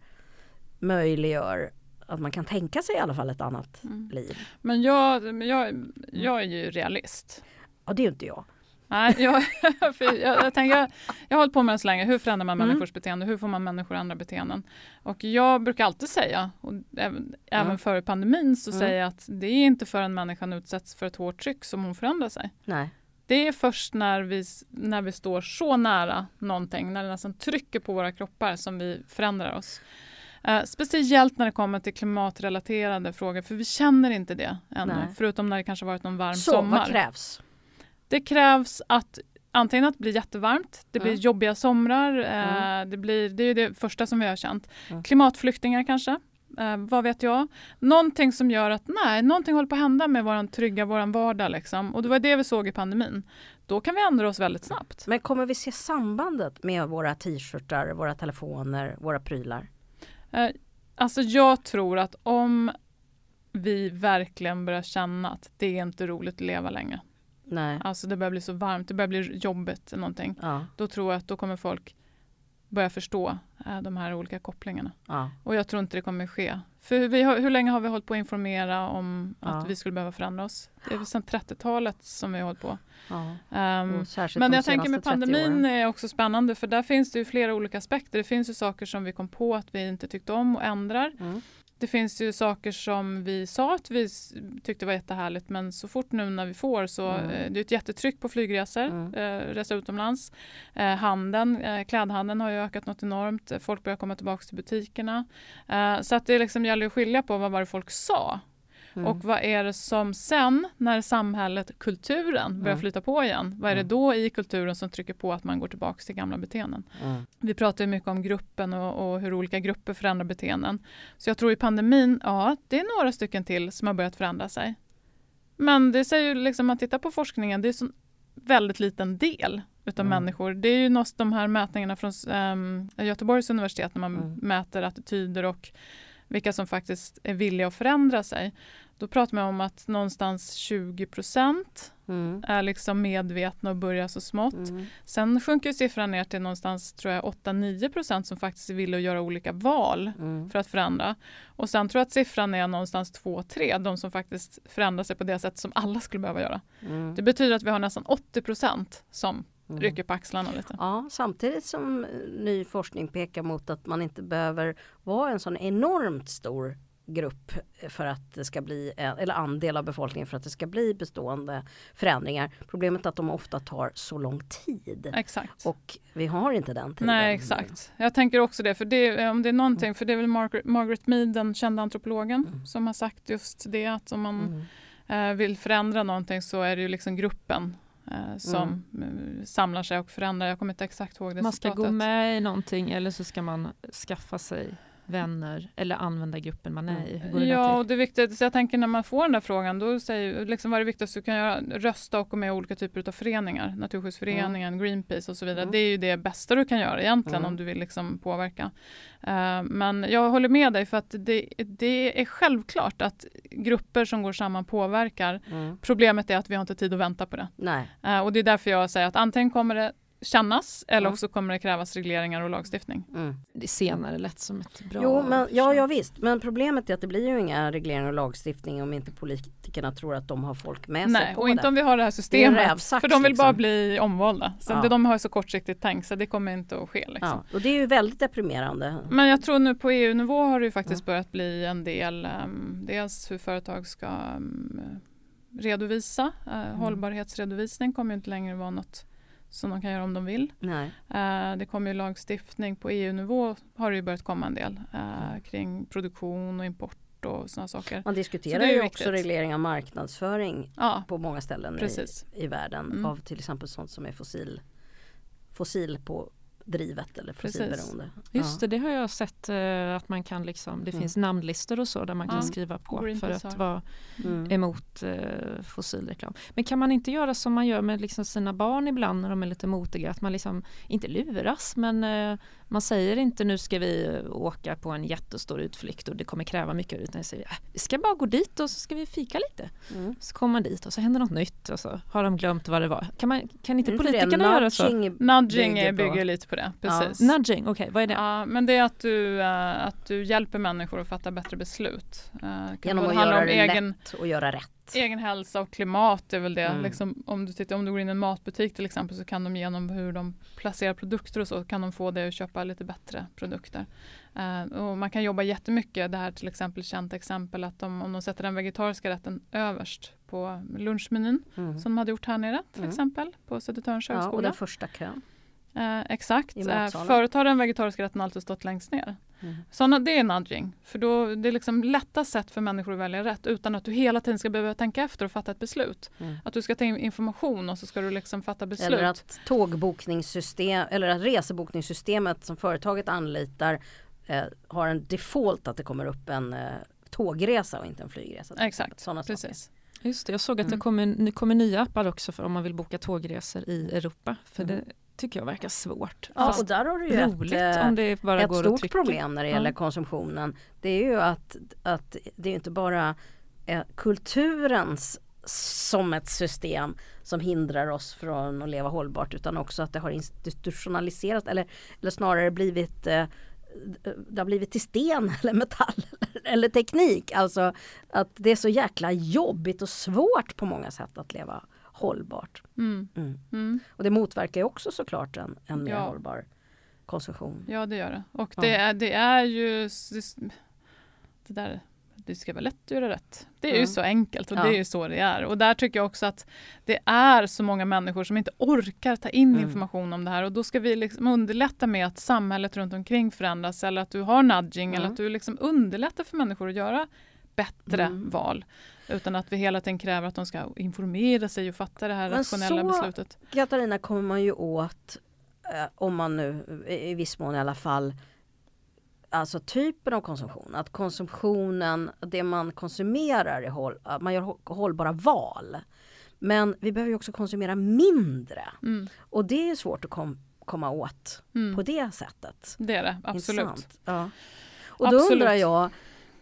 möjliggör att man kan tänka sig i alla fall ett annat Mm. liv. Men jag, jag, jag är ju realist. Ja, det är ju inte jag. Nej, jag, för jag, jag, tänker, jag, jag har hållit på med det så länge. Hur förändrar man Mm. människors beteende? Hur får man människor att ändra beteenden? Och jag brukar alltid säga, och även, även före pandemin, så Mm. säger jag att det är inte förrän människan utsätts för ett hårt tryck som hon förändrar sig. Nej. Det är först när vi, när vi står så nära någonting, när det nästan trycker på våra kroppar som vi förändrar oss. Eh, speciellt när det kommer till klimatrelaterade frågor, för vi känner inte det ännu. Nej. Förutom när det kanske varit någon varm Så sommar. vad krävs? Det krävs att antingen att det blir jättevarmt, det blir Mm. jobbiga somrar, eh, Mm. det, blir, det är det första som vi har känt. Mm. Klimatflyktingar kanske, eh, vad vet jag. Någonting som gör att nej, någonting håller på att hända med våran trygga, våran vardag liksom. Och det var det vi såg i pandemin. Då kan vi ändra oss väldigt snabbt. Men kommer vi se sambandet med våra t-shirtar, våra telefoner, våra prylar? Eh, alltså jag tror att om vi verkligen börjar känna att det är inte roligt att leva längre. Nej. Alltså det börjar bli så varmt, det börjar bli jobbigt eller någonting. Ja, Då tror jag att då kommer folk börja förstå eh, de här olika kopplingarna. ja. Och jag tror inte det kommer ske. För vi har, hur länge har vi hållit på att informera om Ja. att vi skulle behöva förändra oss? Det är väl sedan 30-talet som vi har hållit på. ja. Särskilt men jag tänker med senaste 30 pandemin är också spännande för där finns det ju flera olika aspekter. Det finns ju saker som vi kom på att vi inte tyckte om och ändrar. Mm. Det finns ju saker som vi sa att vi tyckte var jättehärligt men så fort nu när vi får så Mm. eh, det är ett jättetryck på flygresor, Mm. eh, resa utomlands. Eh, handeln, eh, klädhandeln har ju ökat något enormt. Folk börjar komma tillbaka till butikerna. Eh, så att det liksom gäller att skilja på vad var det folk sa Mm. och vad är det som sen när samhället, kulturen börjar Mm. flytta på igen, vad är det Mm. då i kulturen som trycker på att man går tillbaka till gamla beteenden? Mm. Vi pratar ju mycket om gruppen och, och hur olika grupper förändrar beteenden. Så jag tror i pandemin, ja, det är några stycken till som har börjat förändra sig. Men det säger ju liksom, man tittar på forskningen, det är en väldigt liten del utav Mm. människor. Det är ju något, de här mätningarna från um, Göteborgs universitet när man Mm. mäter attityder och vilka som faktiskt är villiga att förändra sig. Då pratar man om att någonstans 20 procent Mm. är liksom medvetna och börjar så smått. Mm. Sen sjunker siffran ner till någonstans tror jag 8-9 procent som faktiskt vill att göra olika val Mm. för att förändra. Och sen tror jag att siffran är någonstans 2-3, de som faktiskt förändrar sig på det sätt som alla skulle behöva göra. Mm. Det betyder att vi har nästan 80 procent som Mm. rycker på axlarna lite. Ja, samtidigt som eh, ny forskning pekar mot att man inte behöver vara en sån enormt stor grupp för att det ska bli, eller andel av befolkningen för att det ska bli bestående förändringar. Problemet är att de ofta tar så lång tid. Exakt. Och vi har inte den tiden. Nej exakt. Jag tänker också det, för det, om det är någonting, för det är väl Margaret, Margaret Mead, den kända antropologen, mm. som har sagt just det att om man mm. eh, vill förändra någonting så är det ju liksom gruppen eh, som mm. samlar sig och förändrar. Jag kommer inte exakt ihåg det Man ska gå med i någonting eller så ska man skaffa sig vänner eller använda gruppen man är i? Det ja, och det är viktigt. Så jag tänker när man får den där frågan, då säger liksom vad är det viktigaste du kan göra? Rösta och gå med i olika typer av föreningar. Naturskyddsföreningen, mm. Greenpeace och så vidare. Mm. Det är ju det bästa du kan göra egentligen mm. om du vill liksom påverka. Uh, men jag håller med dig för att det, det, är självklart att grupper som går samman påverkar. Mm. Problemet är att vi har inte tid att vänta på det. Nej. Uh, och det är därför jag säger att antingen kommer det kännas eller också kommer det krävas regleringar och lagstiftning. Mm. Det senare lätt som ett bra Jo, men, ja, ja visst, men problemet är att det blir ju inga regleringar och lagstiftning om inte politikerna tror att de har folk med Nej, sig på och inte om vi har det här systemet. Det för de vill liksom. bara bli omvalda. Så ja. det, de har så kortsiktigt tänkt så det kommer inte att ske. Liksom. Ja, och det är ju väldigt deprimerande. Men jag tror nu på EU-nivå har det ju faktiskt ja. börjat bli en del, um, dels hur företag ska um, redovisa. Uh, mm. Hållbarhetsredovisning kommer inte längre vara något som de kan göra om de vill. Uh, det kommer ju lagstiftning på EU-nivå har det ju börjat komma en del uh, kring produktion och import och sådana saker. Man diskuterar ju också reglering av marknadsföring ja, på många ställen i, i, världen mm. av till exempel sånt som är fossil, fossil på drivet eller fossilberoende. Just det, det har jag sett uh, att man kan liksom, det mm. finns namnlistor och så där man kan skriva på för att vara mm. emot uh, fossilreklam. Men kan man inte göra som man gör med liksom sina barn ibland när de är lite motiga, att man liksom inte luras men uh, man säger inte nu ska vi åka på en jättestor utflykt och det kommer kräva mycket utan jag säger vi ska bara gå dit och så ska vi fika lite. Mm. Så kommer man dit och så händer något nytt och så har de glömt vad det var. Kan, man, kan inte politikerna göra så? Nudging bygger, bygger lite på det. Precis. Ja. Nudging, okej okay, vad är det? Ja, men det är att du, uh, att du hjälper människor att fatta bättre beslut. Uh, Genom att göra det egen, lätt och göra rätt. Egen hälsa och klimat är väl det. Mm. Liksom, om, du tittar, om du går in i en matbutik till exempel så kan de genom hur de placerar produkter och så kan de få dig att köpa lite bättre produkter. Uh, och man kan jobba jättemycket. Det här till exempel känt exempel att de, om de sätter den vegetariska rätten överst på lunchmenyn mm. som de hade gjort här nere till mm. exempel på Södertörns högskola. Ja, och den första kön. Eh, exakt. Eh, förut har den vegetariska rätten alltid stått längst ner. Mm. Såna, det är nudging. För då, det är liksom lätta sätt för människor att välja rätt utan att du hela tiden ska behöva tänka efter och fatta ett beslut. Mm. Att du ska ta in information och så ska du liksom fatta beslut. Eller att tågbokningssystem eller att resebokningssystemet som företaget anlitar eh, har en default att det kommer upp en eh, tågresa och inte en flygresa. Exakt, Såna precis. Saker. Just det, jag såg att mm. det kommer, kommer nya appar också för om man vill boka tågresor i Europa. För mm. det tycker jag verkar svårt. Ja, och där har du ju roligt ett, om det bara ett går stort problem när det gäller ja. konsumtionen. Det är ju att, att det är inte bara eh, kulturens som ett system som hindrar oss från att leva hållbart utan också att det har institutionaliserats eller, eller snarare blivit eh, det har blivit till sten eller metall eller teknik. Alltså att det är så jäkla jobbigt och svårt på många sätt att leva hållbart. Mm. Mm. Mm. Och det motverkar ju också såklart en, en mer ja. hållbar konsumtion. Ja det gör det. Och det, ja. är, det är ju det där det ska vara lätt att göra rätt. Det är mm. ju så enkelt och ja. det är ju så det är. Och där tycker jag också att det är så många människor som inte orkar ta in mm. information om det här och då ska vi liksom underlätta med att samhället runt omkring förändras eller att du har nudging mm. eller att du liksom underlättar för människor att göra bättre mm. val. Utan att vi hela tiden kräver att de ska informera sig och fatta det här Men rationella så, beslutet. Katarina kommer man ju åt, eh, om man nu i viss mån i alla fall, alltså typen av konsumtion. Att konsumtionen, det man konsumerar, är håll, att man gör hållbara val. Men vi behöver också konsumera mindre. Mm. Och det är svårt att kom, komma åt mm. på det sättet. Det är det, absolut. Ja. Och då undrar jag,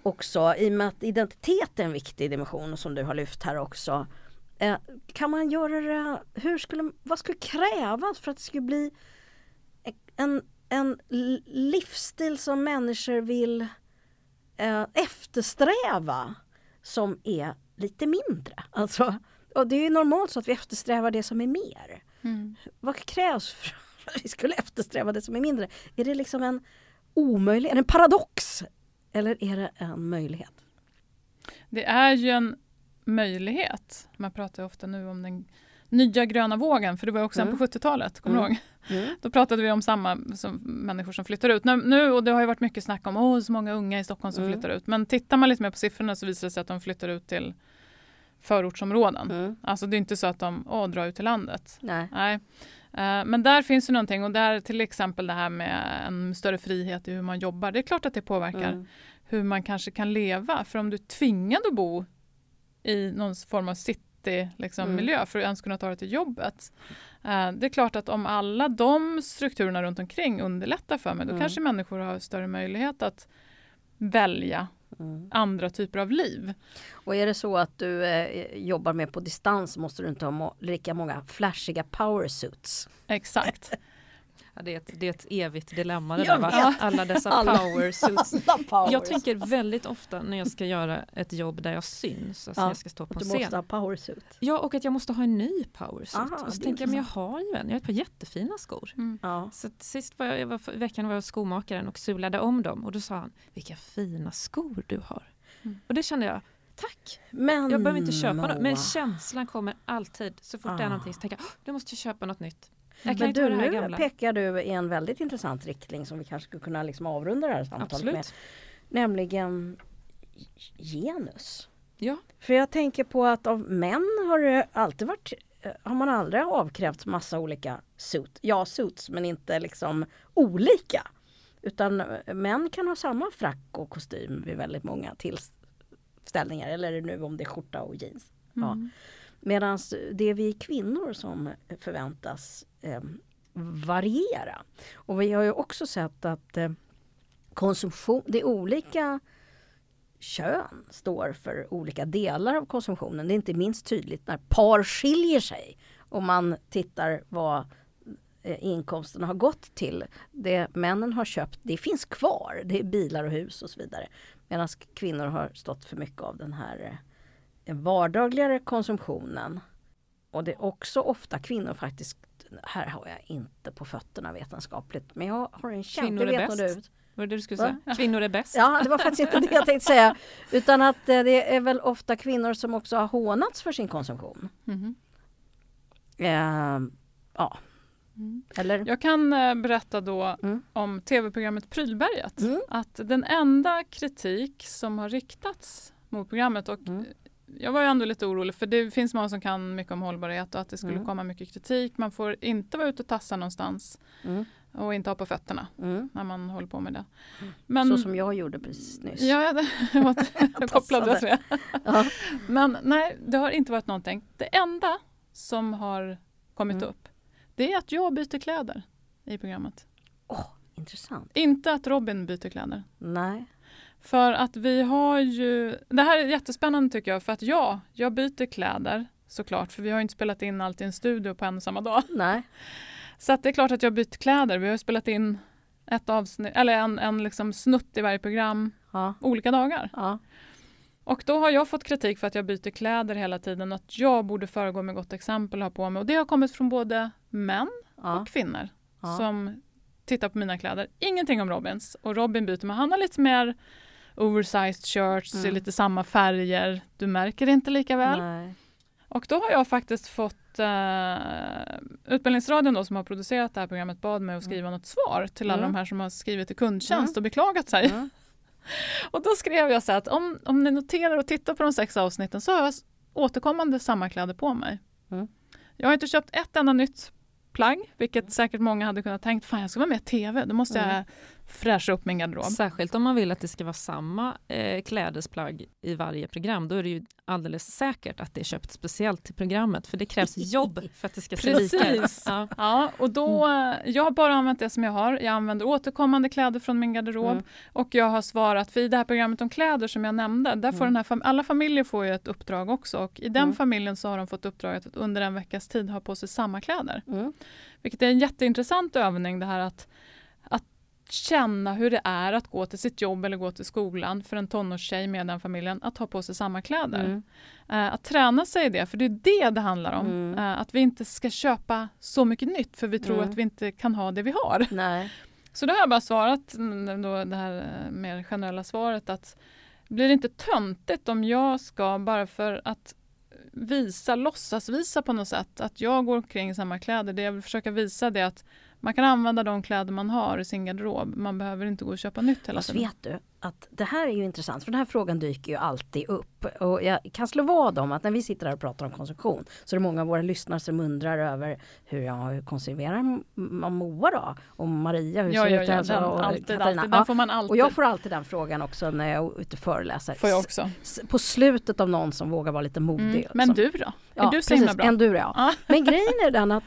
också i och med att identitet är en viktig dimension som du har lyft här också. Eh, kan man göra det, hur skulle, vad skulle krävas för att det skulle bli en, en livsstil som människor vill eh, eftersträva som är lite mindre? Alltså, och det är ju normalt så att vi eftersträvar det som är mer. Mm. Vad krävs för att vi skulle eftersträva det som är mindre? Är det liksom en omöjlig, är det en paradox? Eller är det en möjlighet? Det är ju en möjlighet. Man pratar ofta nu om den nya gröna vågen, för det var också Mm. en på 70-talet, kommer Mm. du ihåg? Då pratade vi om samma som människor som flyttar ut. Nu, nu, och det har ju varit mycket snack om åh, så många unga i Stockholm som Mm. flyttar ut. Men tittar man lite mer på siffrorna så visar det sig att de flyttar ut till förortsområden. Mm. Alltså det är inte så att de åh, drar ut till landet. Nej. Nej. Eh, Men där finns det någonting och där till exempel det här med en större frihet i hur man jobbar. Det är klart att det påverkar Mm. hur man kanske kan leva. För om du är tvingad att bo i någon form av city liksom, Mm. miljö för att ens kunna ta dig till jobbet. eh, det är klart att om alla de strukturerna runt omkring underlättar för mig, då Mm. kanske människor har större möjlighet att välja Mm. andra typer av liv. Och är det så att du eh, jobbar med på distans måste du inte ha må- lika många flashiga power suits. Exakt. Ja, det, är ett, det är ett evigt dilemma det Jag där, va? vet. Alla dessa Alla. power suits. Alla. Jag tänker väldigt ofta när jag ska göra ett jobb där jag syns, alltså Ja, jag ska stå på en du måste scen. ha power suit. Ja, och att jag måste ha en ny power suit. Aha, och så tänker jag, men jag har ju en, jag har ett par jättefina skor. Mm. Ja. Så sist var jag, jag var, i veckan var jag skomakaren och sulade om dem och då sa han, vilka fina skor du har. Mm. Och det kände jag, tack! Men Jag behöver inte köpa något, men känslan kommer alltid. Så fort det är Ah. någonting så tänker jag, "Åh, nu måste köpa något nytt. Men du, nu gamla. pekar du i en väldigt intressant riktning som vi kanske skulle kunna liksom avrunda det här samtalet Absolut. med. Nämligen genus. Ja. För jag tänker på att av män har det alltid varit eh, har man aldrig avkrävt massa olika suit. Ja, suits men inte liksom olika. Utan eh, män kan ha samma frack och kostym vid väldigt många tillställningar. Eller nu om det är skjorta och jeans. Ja. Mm. Medan det är vi kvinnor som förväntas eh, variera. Och vi har ju också sett att eh, konsumtion, det är olika kön står för olika delar av konsumtionen. Det är inte minst tydligt när par skiljer sig. Om man tittar vad eh, inkomsten har gått till. Det männen har köpt, det finns kvar. Det är bilar och hus och så vidare. Medan kvinnor har stått för mycket av den här eh, vardagligare konsumtionen. Och det är också ofta kvinnor faktiskt, här har jag inte på fötterna vetenskapligt, men jag har en känsla, Kvinnor det är vet nog bäst. du. Var det du skulle Va? säga? Kvinnor är bäst. Ja, det var faktiskt inte det jag tänkte säga. Utan att eh, det är väl ofta kvinnor som också har hånats för sin konsumtion. Mhm. Eh, ja, Mm. eller? Jag kan eh, berätta då Mm. om tv-programmet Prylberget. Mm. Att den enda kritik som har riktats mot programmet och Mm. Jag var ju ändå lite orolig för det finns många som kan mycket om hållbarhet och att det skulle Mm. komma mycket kritik. Man får inte vara ute och tassa någonstans Mm. och inte ha på fötterna Mm. när man håller på med det. Så Men, som jag gjorde precis nyss. Ja, jag kopplade jag till det. Ja. Men nej, det har inte varit någonting. Det enda som har kommit Mm. upp det är att jag byter kläder i programmet. Åh, intressant. Inte att Robin byter kläder. Nej. För att vi har ju, det här är jättespännande tycker jag, för att ja, jag byter kläder såklart, för vi har ju inte spelat in allt i en studio på en och samma dag. Nej. Så det är klart att jag byter kläder. Vi har spelat in ett avsnitt, eller en, en liksom snutt i varje program Ja. olika dagar. Ja. Och då har jag fått kritik för att jag byter kläder hela tiden, att jag borde föregå med gott exempel och ha på mig. Och det har kommit från både män Ja. och kvinnor som tittar på mina kläder. Ingenting om Robins. Och Robin byter, men han har lite mer oversized shirts i Mm. lite samma färger. Du märker det inte lika väl. Nej. Och då har jag faktiskt fått eh, Utbildningsradion då, som har producerat det här programmet bad mig att skriva något svar till alla Mm. de här som har skrivit till kundtjänst Mm. och beklagat sig. Mm. Och då skrev jag så att om, om ni noterar och tittar på de sex avsnitten så har jag återkommande samma kläder på mig. Mm. Jag har inte köpt ett enda nytt plagg, vilket säkert många hade kunnat tänkt, fan jag ska vara med i TV, då måste Mm. jag fräscha upp min garderob. Särskilt om man vill att det ska vara samma eh, klädesplagg i varje program. Då är det ju alldeles säkert att det är köpt speciellt till programmet. För det krävs jobb för att det ska se lika ut. Ja. Ja, och då, eh, jag har bara använt det som jag har. Jag använder återkommande kläder från min garderob Mm. och jag har svarat, för i det här programmet om kläder som jag nämnde, där får Mm. den här fam- alla familjer får ju ett uppdrag också och i den Mm. familjen så har de fått uppdraget att under en veckas tid ha på sig samma kläder. Mm. Vilket är en jätteintressant övning det här att känna hur det är att gå till sitt jobb eller gå till skolan för en tonårstjej med den familjen att ha på sig samma kläder. Mm. Eh, att träna sig i det, för det är det det handlar om. Mm. Eh, att vi inte ska köpa så mycket nytt för vi tror Mm. att vi inte kan ha det vi har. Nej. Så då har jag bara svarat mm, då det här eh, mer generella svaret att blir det inte töntigt om jag ska bara för att visa, låtsas visa på något sätt att jag går omkring i samma kläder. Det jag vill försöka visa det är att man kan använda de kläder man har i sin garderob. Man behöver inte gå och köpa nytt hela tiden. Vet du att det här är ju intressant för den här frågan dyker ju alltid upp. Och jag kan slå vad om att när vi sitter här och pratar om konsumtion så är det många av våra lyssnare som undrar över hur, ja, hur konserverar man Moa då? Och Maria, hur ja, ser ja, ut? Ja, den, och alltid, Katarina. alltid, den får man alltid. Och jag får alltid den frågan också när jag är ute och föreläser. Får jag också. På slutet av någon som vågar vara lite modig. Mm. Men du då? Är ja, du så himla bra? Enduro, ja. Men grejen är den att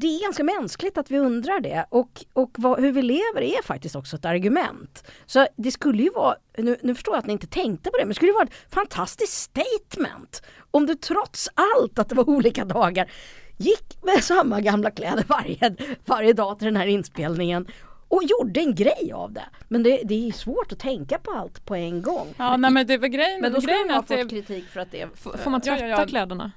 det är ganska mänskligt att vi undrar det och, och vad, hur vi lever är faktiskt också ett argument. Så det skulle ju vara, nu, nu, förstår jag att ni inte tänkte på det, men det skulle vara ett fantastiskt statement om du trots allt att det var olika dagar gick med samma gamla kläder varje, varje dag till den här inspelningen och gjorde en grej av det. Men det, det är svårt att tänka på allt på en gång. Ja, nej, men det var grejen. Men då skulle man ha fått det... kritik för att det... Får man tvätta ja, ja, kläderna?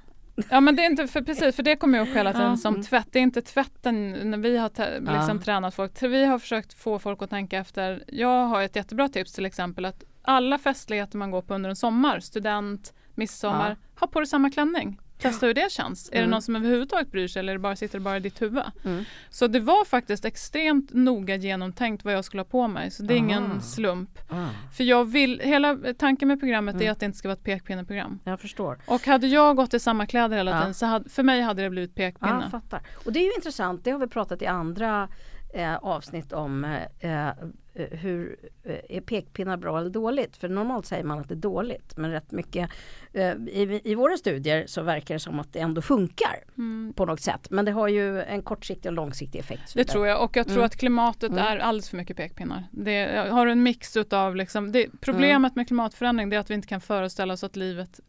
Ja men det är inte, för precis för det kommer ju upp hela tiden som mm. tvätt. Det är inte tvätten när vi har liksom, ja. tränat folk. Vi har försökt få folk att tänka efter. Jag har ett jättebra tips till exempel att alla festligheter man går på under en sommar, student, midsommar, ja. ha på dig samma klänning. Testa hur det känns. Mm. Är det mm. någon som överhuvudtaget bryr sig eller bara, sitter det bara i ditt huvud? Mm. Så det var faktiskt extremt noga genomtänkt vad jag skulle ha på mig. Så det är Aha. ingen slump. Ah. För jag vill, hela tanken med programmet mm. är att det inte ska vara ett pekpinneprogram. Jag förstår. Och hade jag gått i samma kläder hela tiden så hade, för mig hade det blivit pekpinne. Ja, fattar. Och det är ju intressant, det har vi pratat i andra eh, avsnitt om Eh, hur eh, är pekpinnar bra eller dåligt? För normalt säger man att det är dåligt men rätt mycket eh, i, i våra studier så verkar det som att det ändå funkar mm. på något sätt. Men det har ju en kortsiktig och långsiktig effekt. Det tror jag och jag tror mm. att klimatet mm. är alldeles för mycket pekpinnar. Det har en mix utav liksom, det, problemet mm. med klimatförändring är att vi inte kan föreställa oss att livet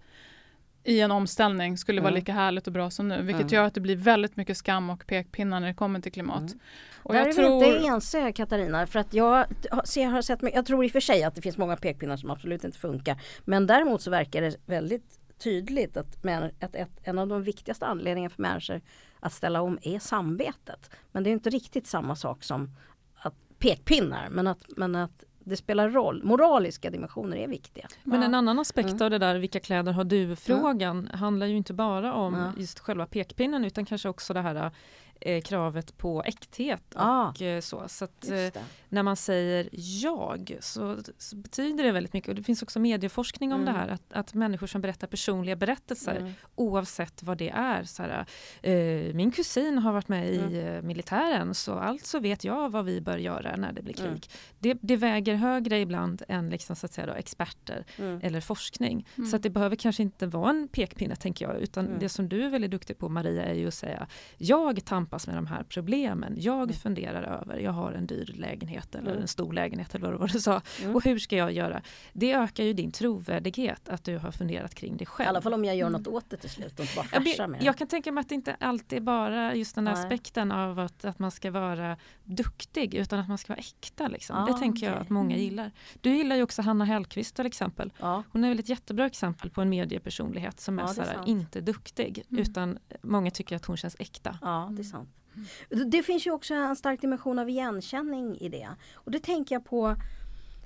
i en omställning skulle vara mm. lika härligt och bra som nu. Vilket mm. gör att det blir väldigt mycket skam och pekpinnar när det kommer till klimat. Mm. Och Där jag är tror... vi inte ense Katarina. För att jag, ser, har sett, jag tror i och för sig att det finns många pekpinnar som absolut inte funkar. Men däremot så verkar det väldigt tydligt att, att ett, en av de viktigaste anledningarna för människor att ställa om är samvetet. Men det är inte riktigt samma sak som att pekpinnar. Men att, men att det spelar roll. Moraliska dimensioner är viktiga. Men en annan aspekt mm. av det där vilka kläder har du-frågan mm. handlar ju inte bara om mm. just själva pekpinnen utan kanske också det här eh, kravet på äkthet. Ah, och, eh, så så att, eh, när man säger jag så, så, betyder det väldigt mycket. Och det finns också medieforskning om mm. det här. Att, att människor som berättar personliga berättelser mm. oavsett vad det är. Så här, eh, min kusin har varit med mm. i eh, militären så alltså vet jag vad vi bör göra när det blir mm. krig. Det, det, väger högre ibland än liksom, så att säga, då, experter mm. eller forskning. Så mm. att det behöver kanske inte vara en pekpinne tänker jag. Utan det som du är väldigt duktig på Maria är ju att säga jag tampas med de här problemen. Jag funderar över, jag har en dyr lägenhet eller mm. en stor lägenhet eller vad du sa. Mm. Och hur ska jag göra? Det ökar ju din trovärdighet att du har funderat kring det själv. I alla fall om jag gör mm. något åt det till slut och inte bara flashar med. Jag kan tänka mig att det inte alltid är bara just den Nej. aspekten av att, att man ska vara duktig utan att man ska vara äkta. Liksom. Ah, det tänker okay. jag att många mm. gillar. Du gillar ju också Hanna Hellquist till exempel. Ja. Hon är väl ett jättebra exempel på en mediepersonlighet som är, ja, är såhär, inte duktig mm. utan många tycker att hon känns äkta. Ja, det är sant. Det finns ju också en stark dimension av igenkänning i det. Och det tänker jag på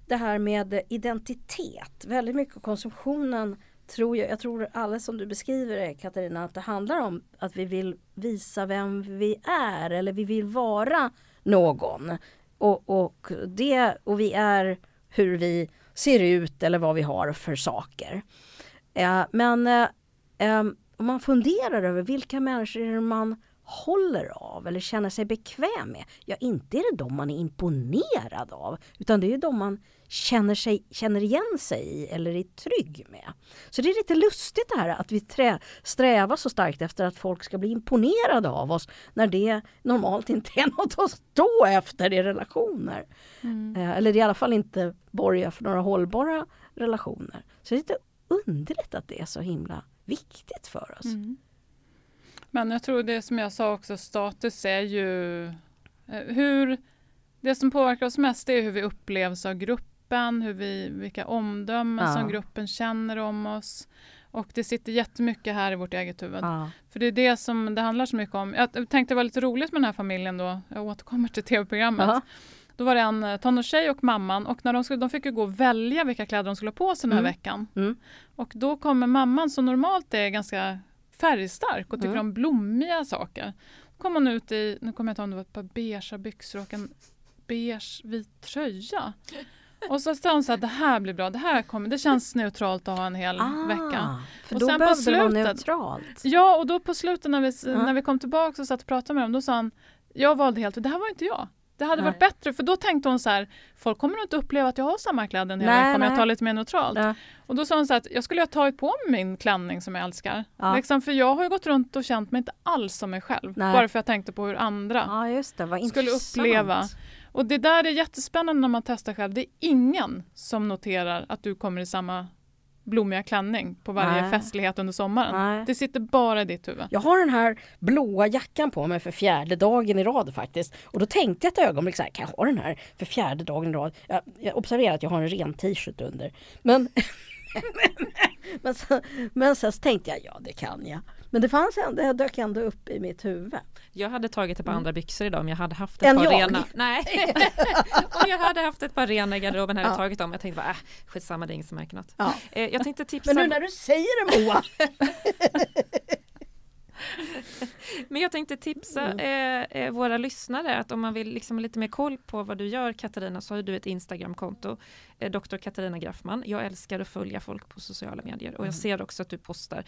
det här med identitet. Väldigt mycket av konsumtionen tror jag, jag tror alla som du beskriver det Katarina, att det handlar om att vi vill visa vem vi är eller vi vill vara någon. Och, och, det, och vi är hur vi ser ut eller vad vi har för saker. Eh, men eh, eh om man funderar över vilka människor man håller av eller känner sig bekväm med. Ja, inte är det de man är imponerad av utan det är de man känner, sig, känner igen sig i eller är trygg med. Så det är lite lustigt det här att vi trä, strävar så starkt efter att folk ska bli imponerade av oss när det normalt inte är något att stå efter i relationer. Mm. Eh, eller i alla fall inte borgar för några hållbara relationer. Så det är lite underligt att det är så himla viktigt för oss. Mm. Men jag tror det som jag sa också, status är ju eh, hur det som påverkar oss mest är hur vi upplevs av gruppen, hur vi, vilka omdömen ja. som gruppen känner om oss. Och det sitter jättemycket här i vårt eget huvud. Ja. För det är det som det handlar så mycket om. Jag tänkte det var lite roligt med den här familjen då, jag återkommer till tv-programmet. Då var det en eh, tonårstjej och mamman och när de, skulle, de fick ju gå och välja vilka kläder de skulle ha på sig den här Mm. veckan. Mm. Och då kommer mamman som normalt är ganska färgstark och tycker Mm. om blommiga saker. Då kom hon ut i, nu kommer jag inte ihåg om det var ett par beigea byxor och en beige vit tröja. Och så sa hon så att det här blir bra, det här kommer, det känns neutralt att ha en hel vecka. Ah, För Och då sen på behövde det vara slutet- neutralt. Ja, och då på slutet när vi, Ja. när vi kom tillbaka och satt och pratade med dem, då sa han, jag valde helt, det här var inte jag. Det hade Nej. varit bättre, för då tänkte hon så här, folk kommer nog inte uppleva att jag har samma kläder en hel Nej, vecka om jag tar lite mer neutralt. Ja. Och då sa hon så här att jag skulle ha tagit på mig min klänning som jag älskar. Ja. Liksom, för jag har ju gått runt och känt mig inte alls som mig själv. Nej. Bara för jag tänkte på hur andra ja, skulle uppleva. Och det där är jättespännande när man testar själv. Det är ingen som noterar att du kommer i samma blommiga klänning på varje Nej. festlighet under sommaren. Nej. Det sitter bara i ditt huvud. Jag har den här blåa jackan på mig för fjärde dagen i rad faktiskt. Och då tänkte jag ett ögonblick så här, kan jag ha den här för fjärde dagen i rad? Jag, jag observerar att jag har en ren t-shirt under. Men, men, sen, men sen så tänkte jag, ja det kan jag. Men det fanns ändå, det dök ändå upp i mitt huvud. Jag hade tagit ett par Mm. andra byxor idag om jag hade haft ett Än par jag? rena. Nej, om jag hade haft ett par rena i garderoben hade jag Ja. tagit dem. Jag tänkte bara, äh, skitsamma det är ingen som märker något. Ja. Eh, jag tänkte tipsa, Men nu när du säger det Moa! men jag tänkte tipsa eh, eh, våra lyssnare att om man vill liksom ha lite mer koll på vad du gör Katarina så har du ett Instagramkonto, eh, Dr. Katarina Graffman. Jag älskar att följa folk på sociala medier och jag ser också att du postar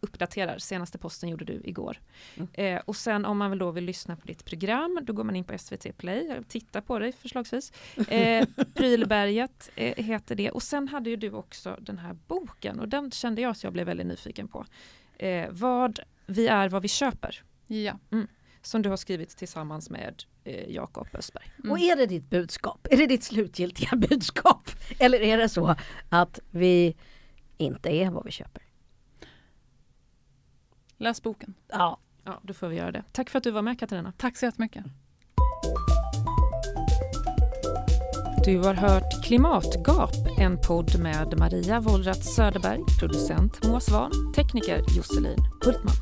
uppdaterar, senaste posten gjorde du igår. Eh, och sen om man väl då vill lyssna på ditt program, då går man in på SVT Play, titta på dig förslagsvis. Eh, Prylberget eh, heter det. Och sen hade ju du också den här boken och den kände jag att jag blev väldigt nyfiken på. Eh, vad vi är, vad vi köper. Ja. Som du har skrivit tillsammans med eh, Jakob Östberg. Mm. Och är det ditt budskap? Är det ditt slutgiltiga budskap? Eller är det så att vi inte är vad vi köper? Läs boken. Ja. Ja, då får vi göra det. Tack för att du var med Katarina. Tack så jättemycket. Du har hört Klimatgap, en podd med Maria Wollratz Söderberg, producent Moa Svan, tekniker Josselin Hultman.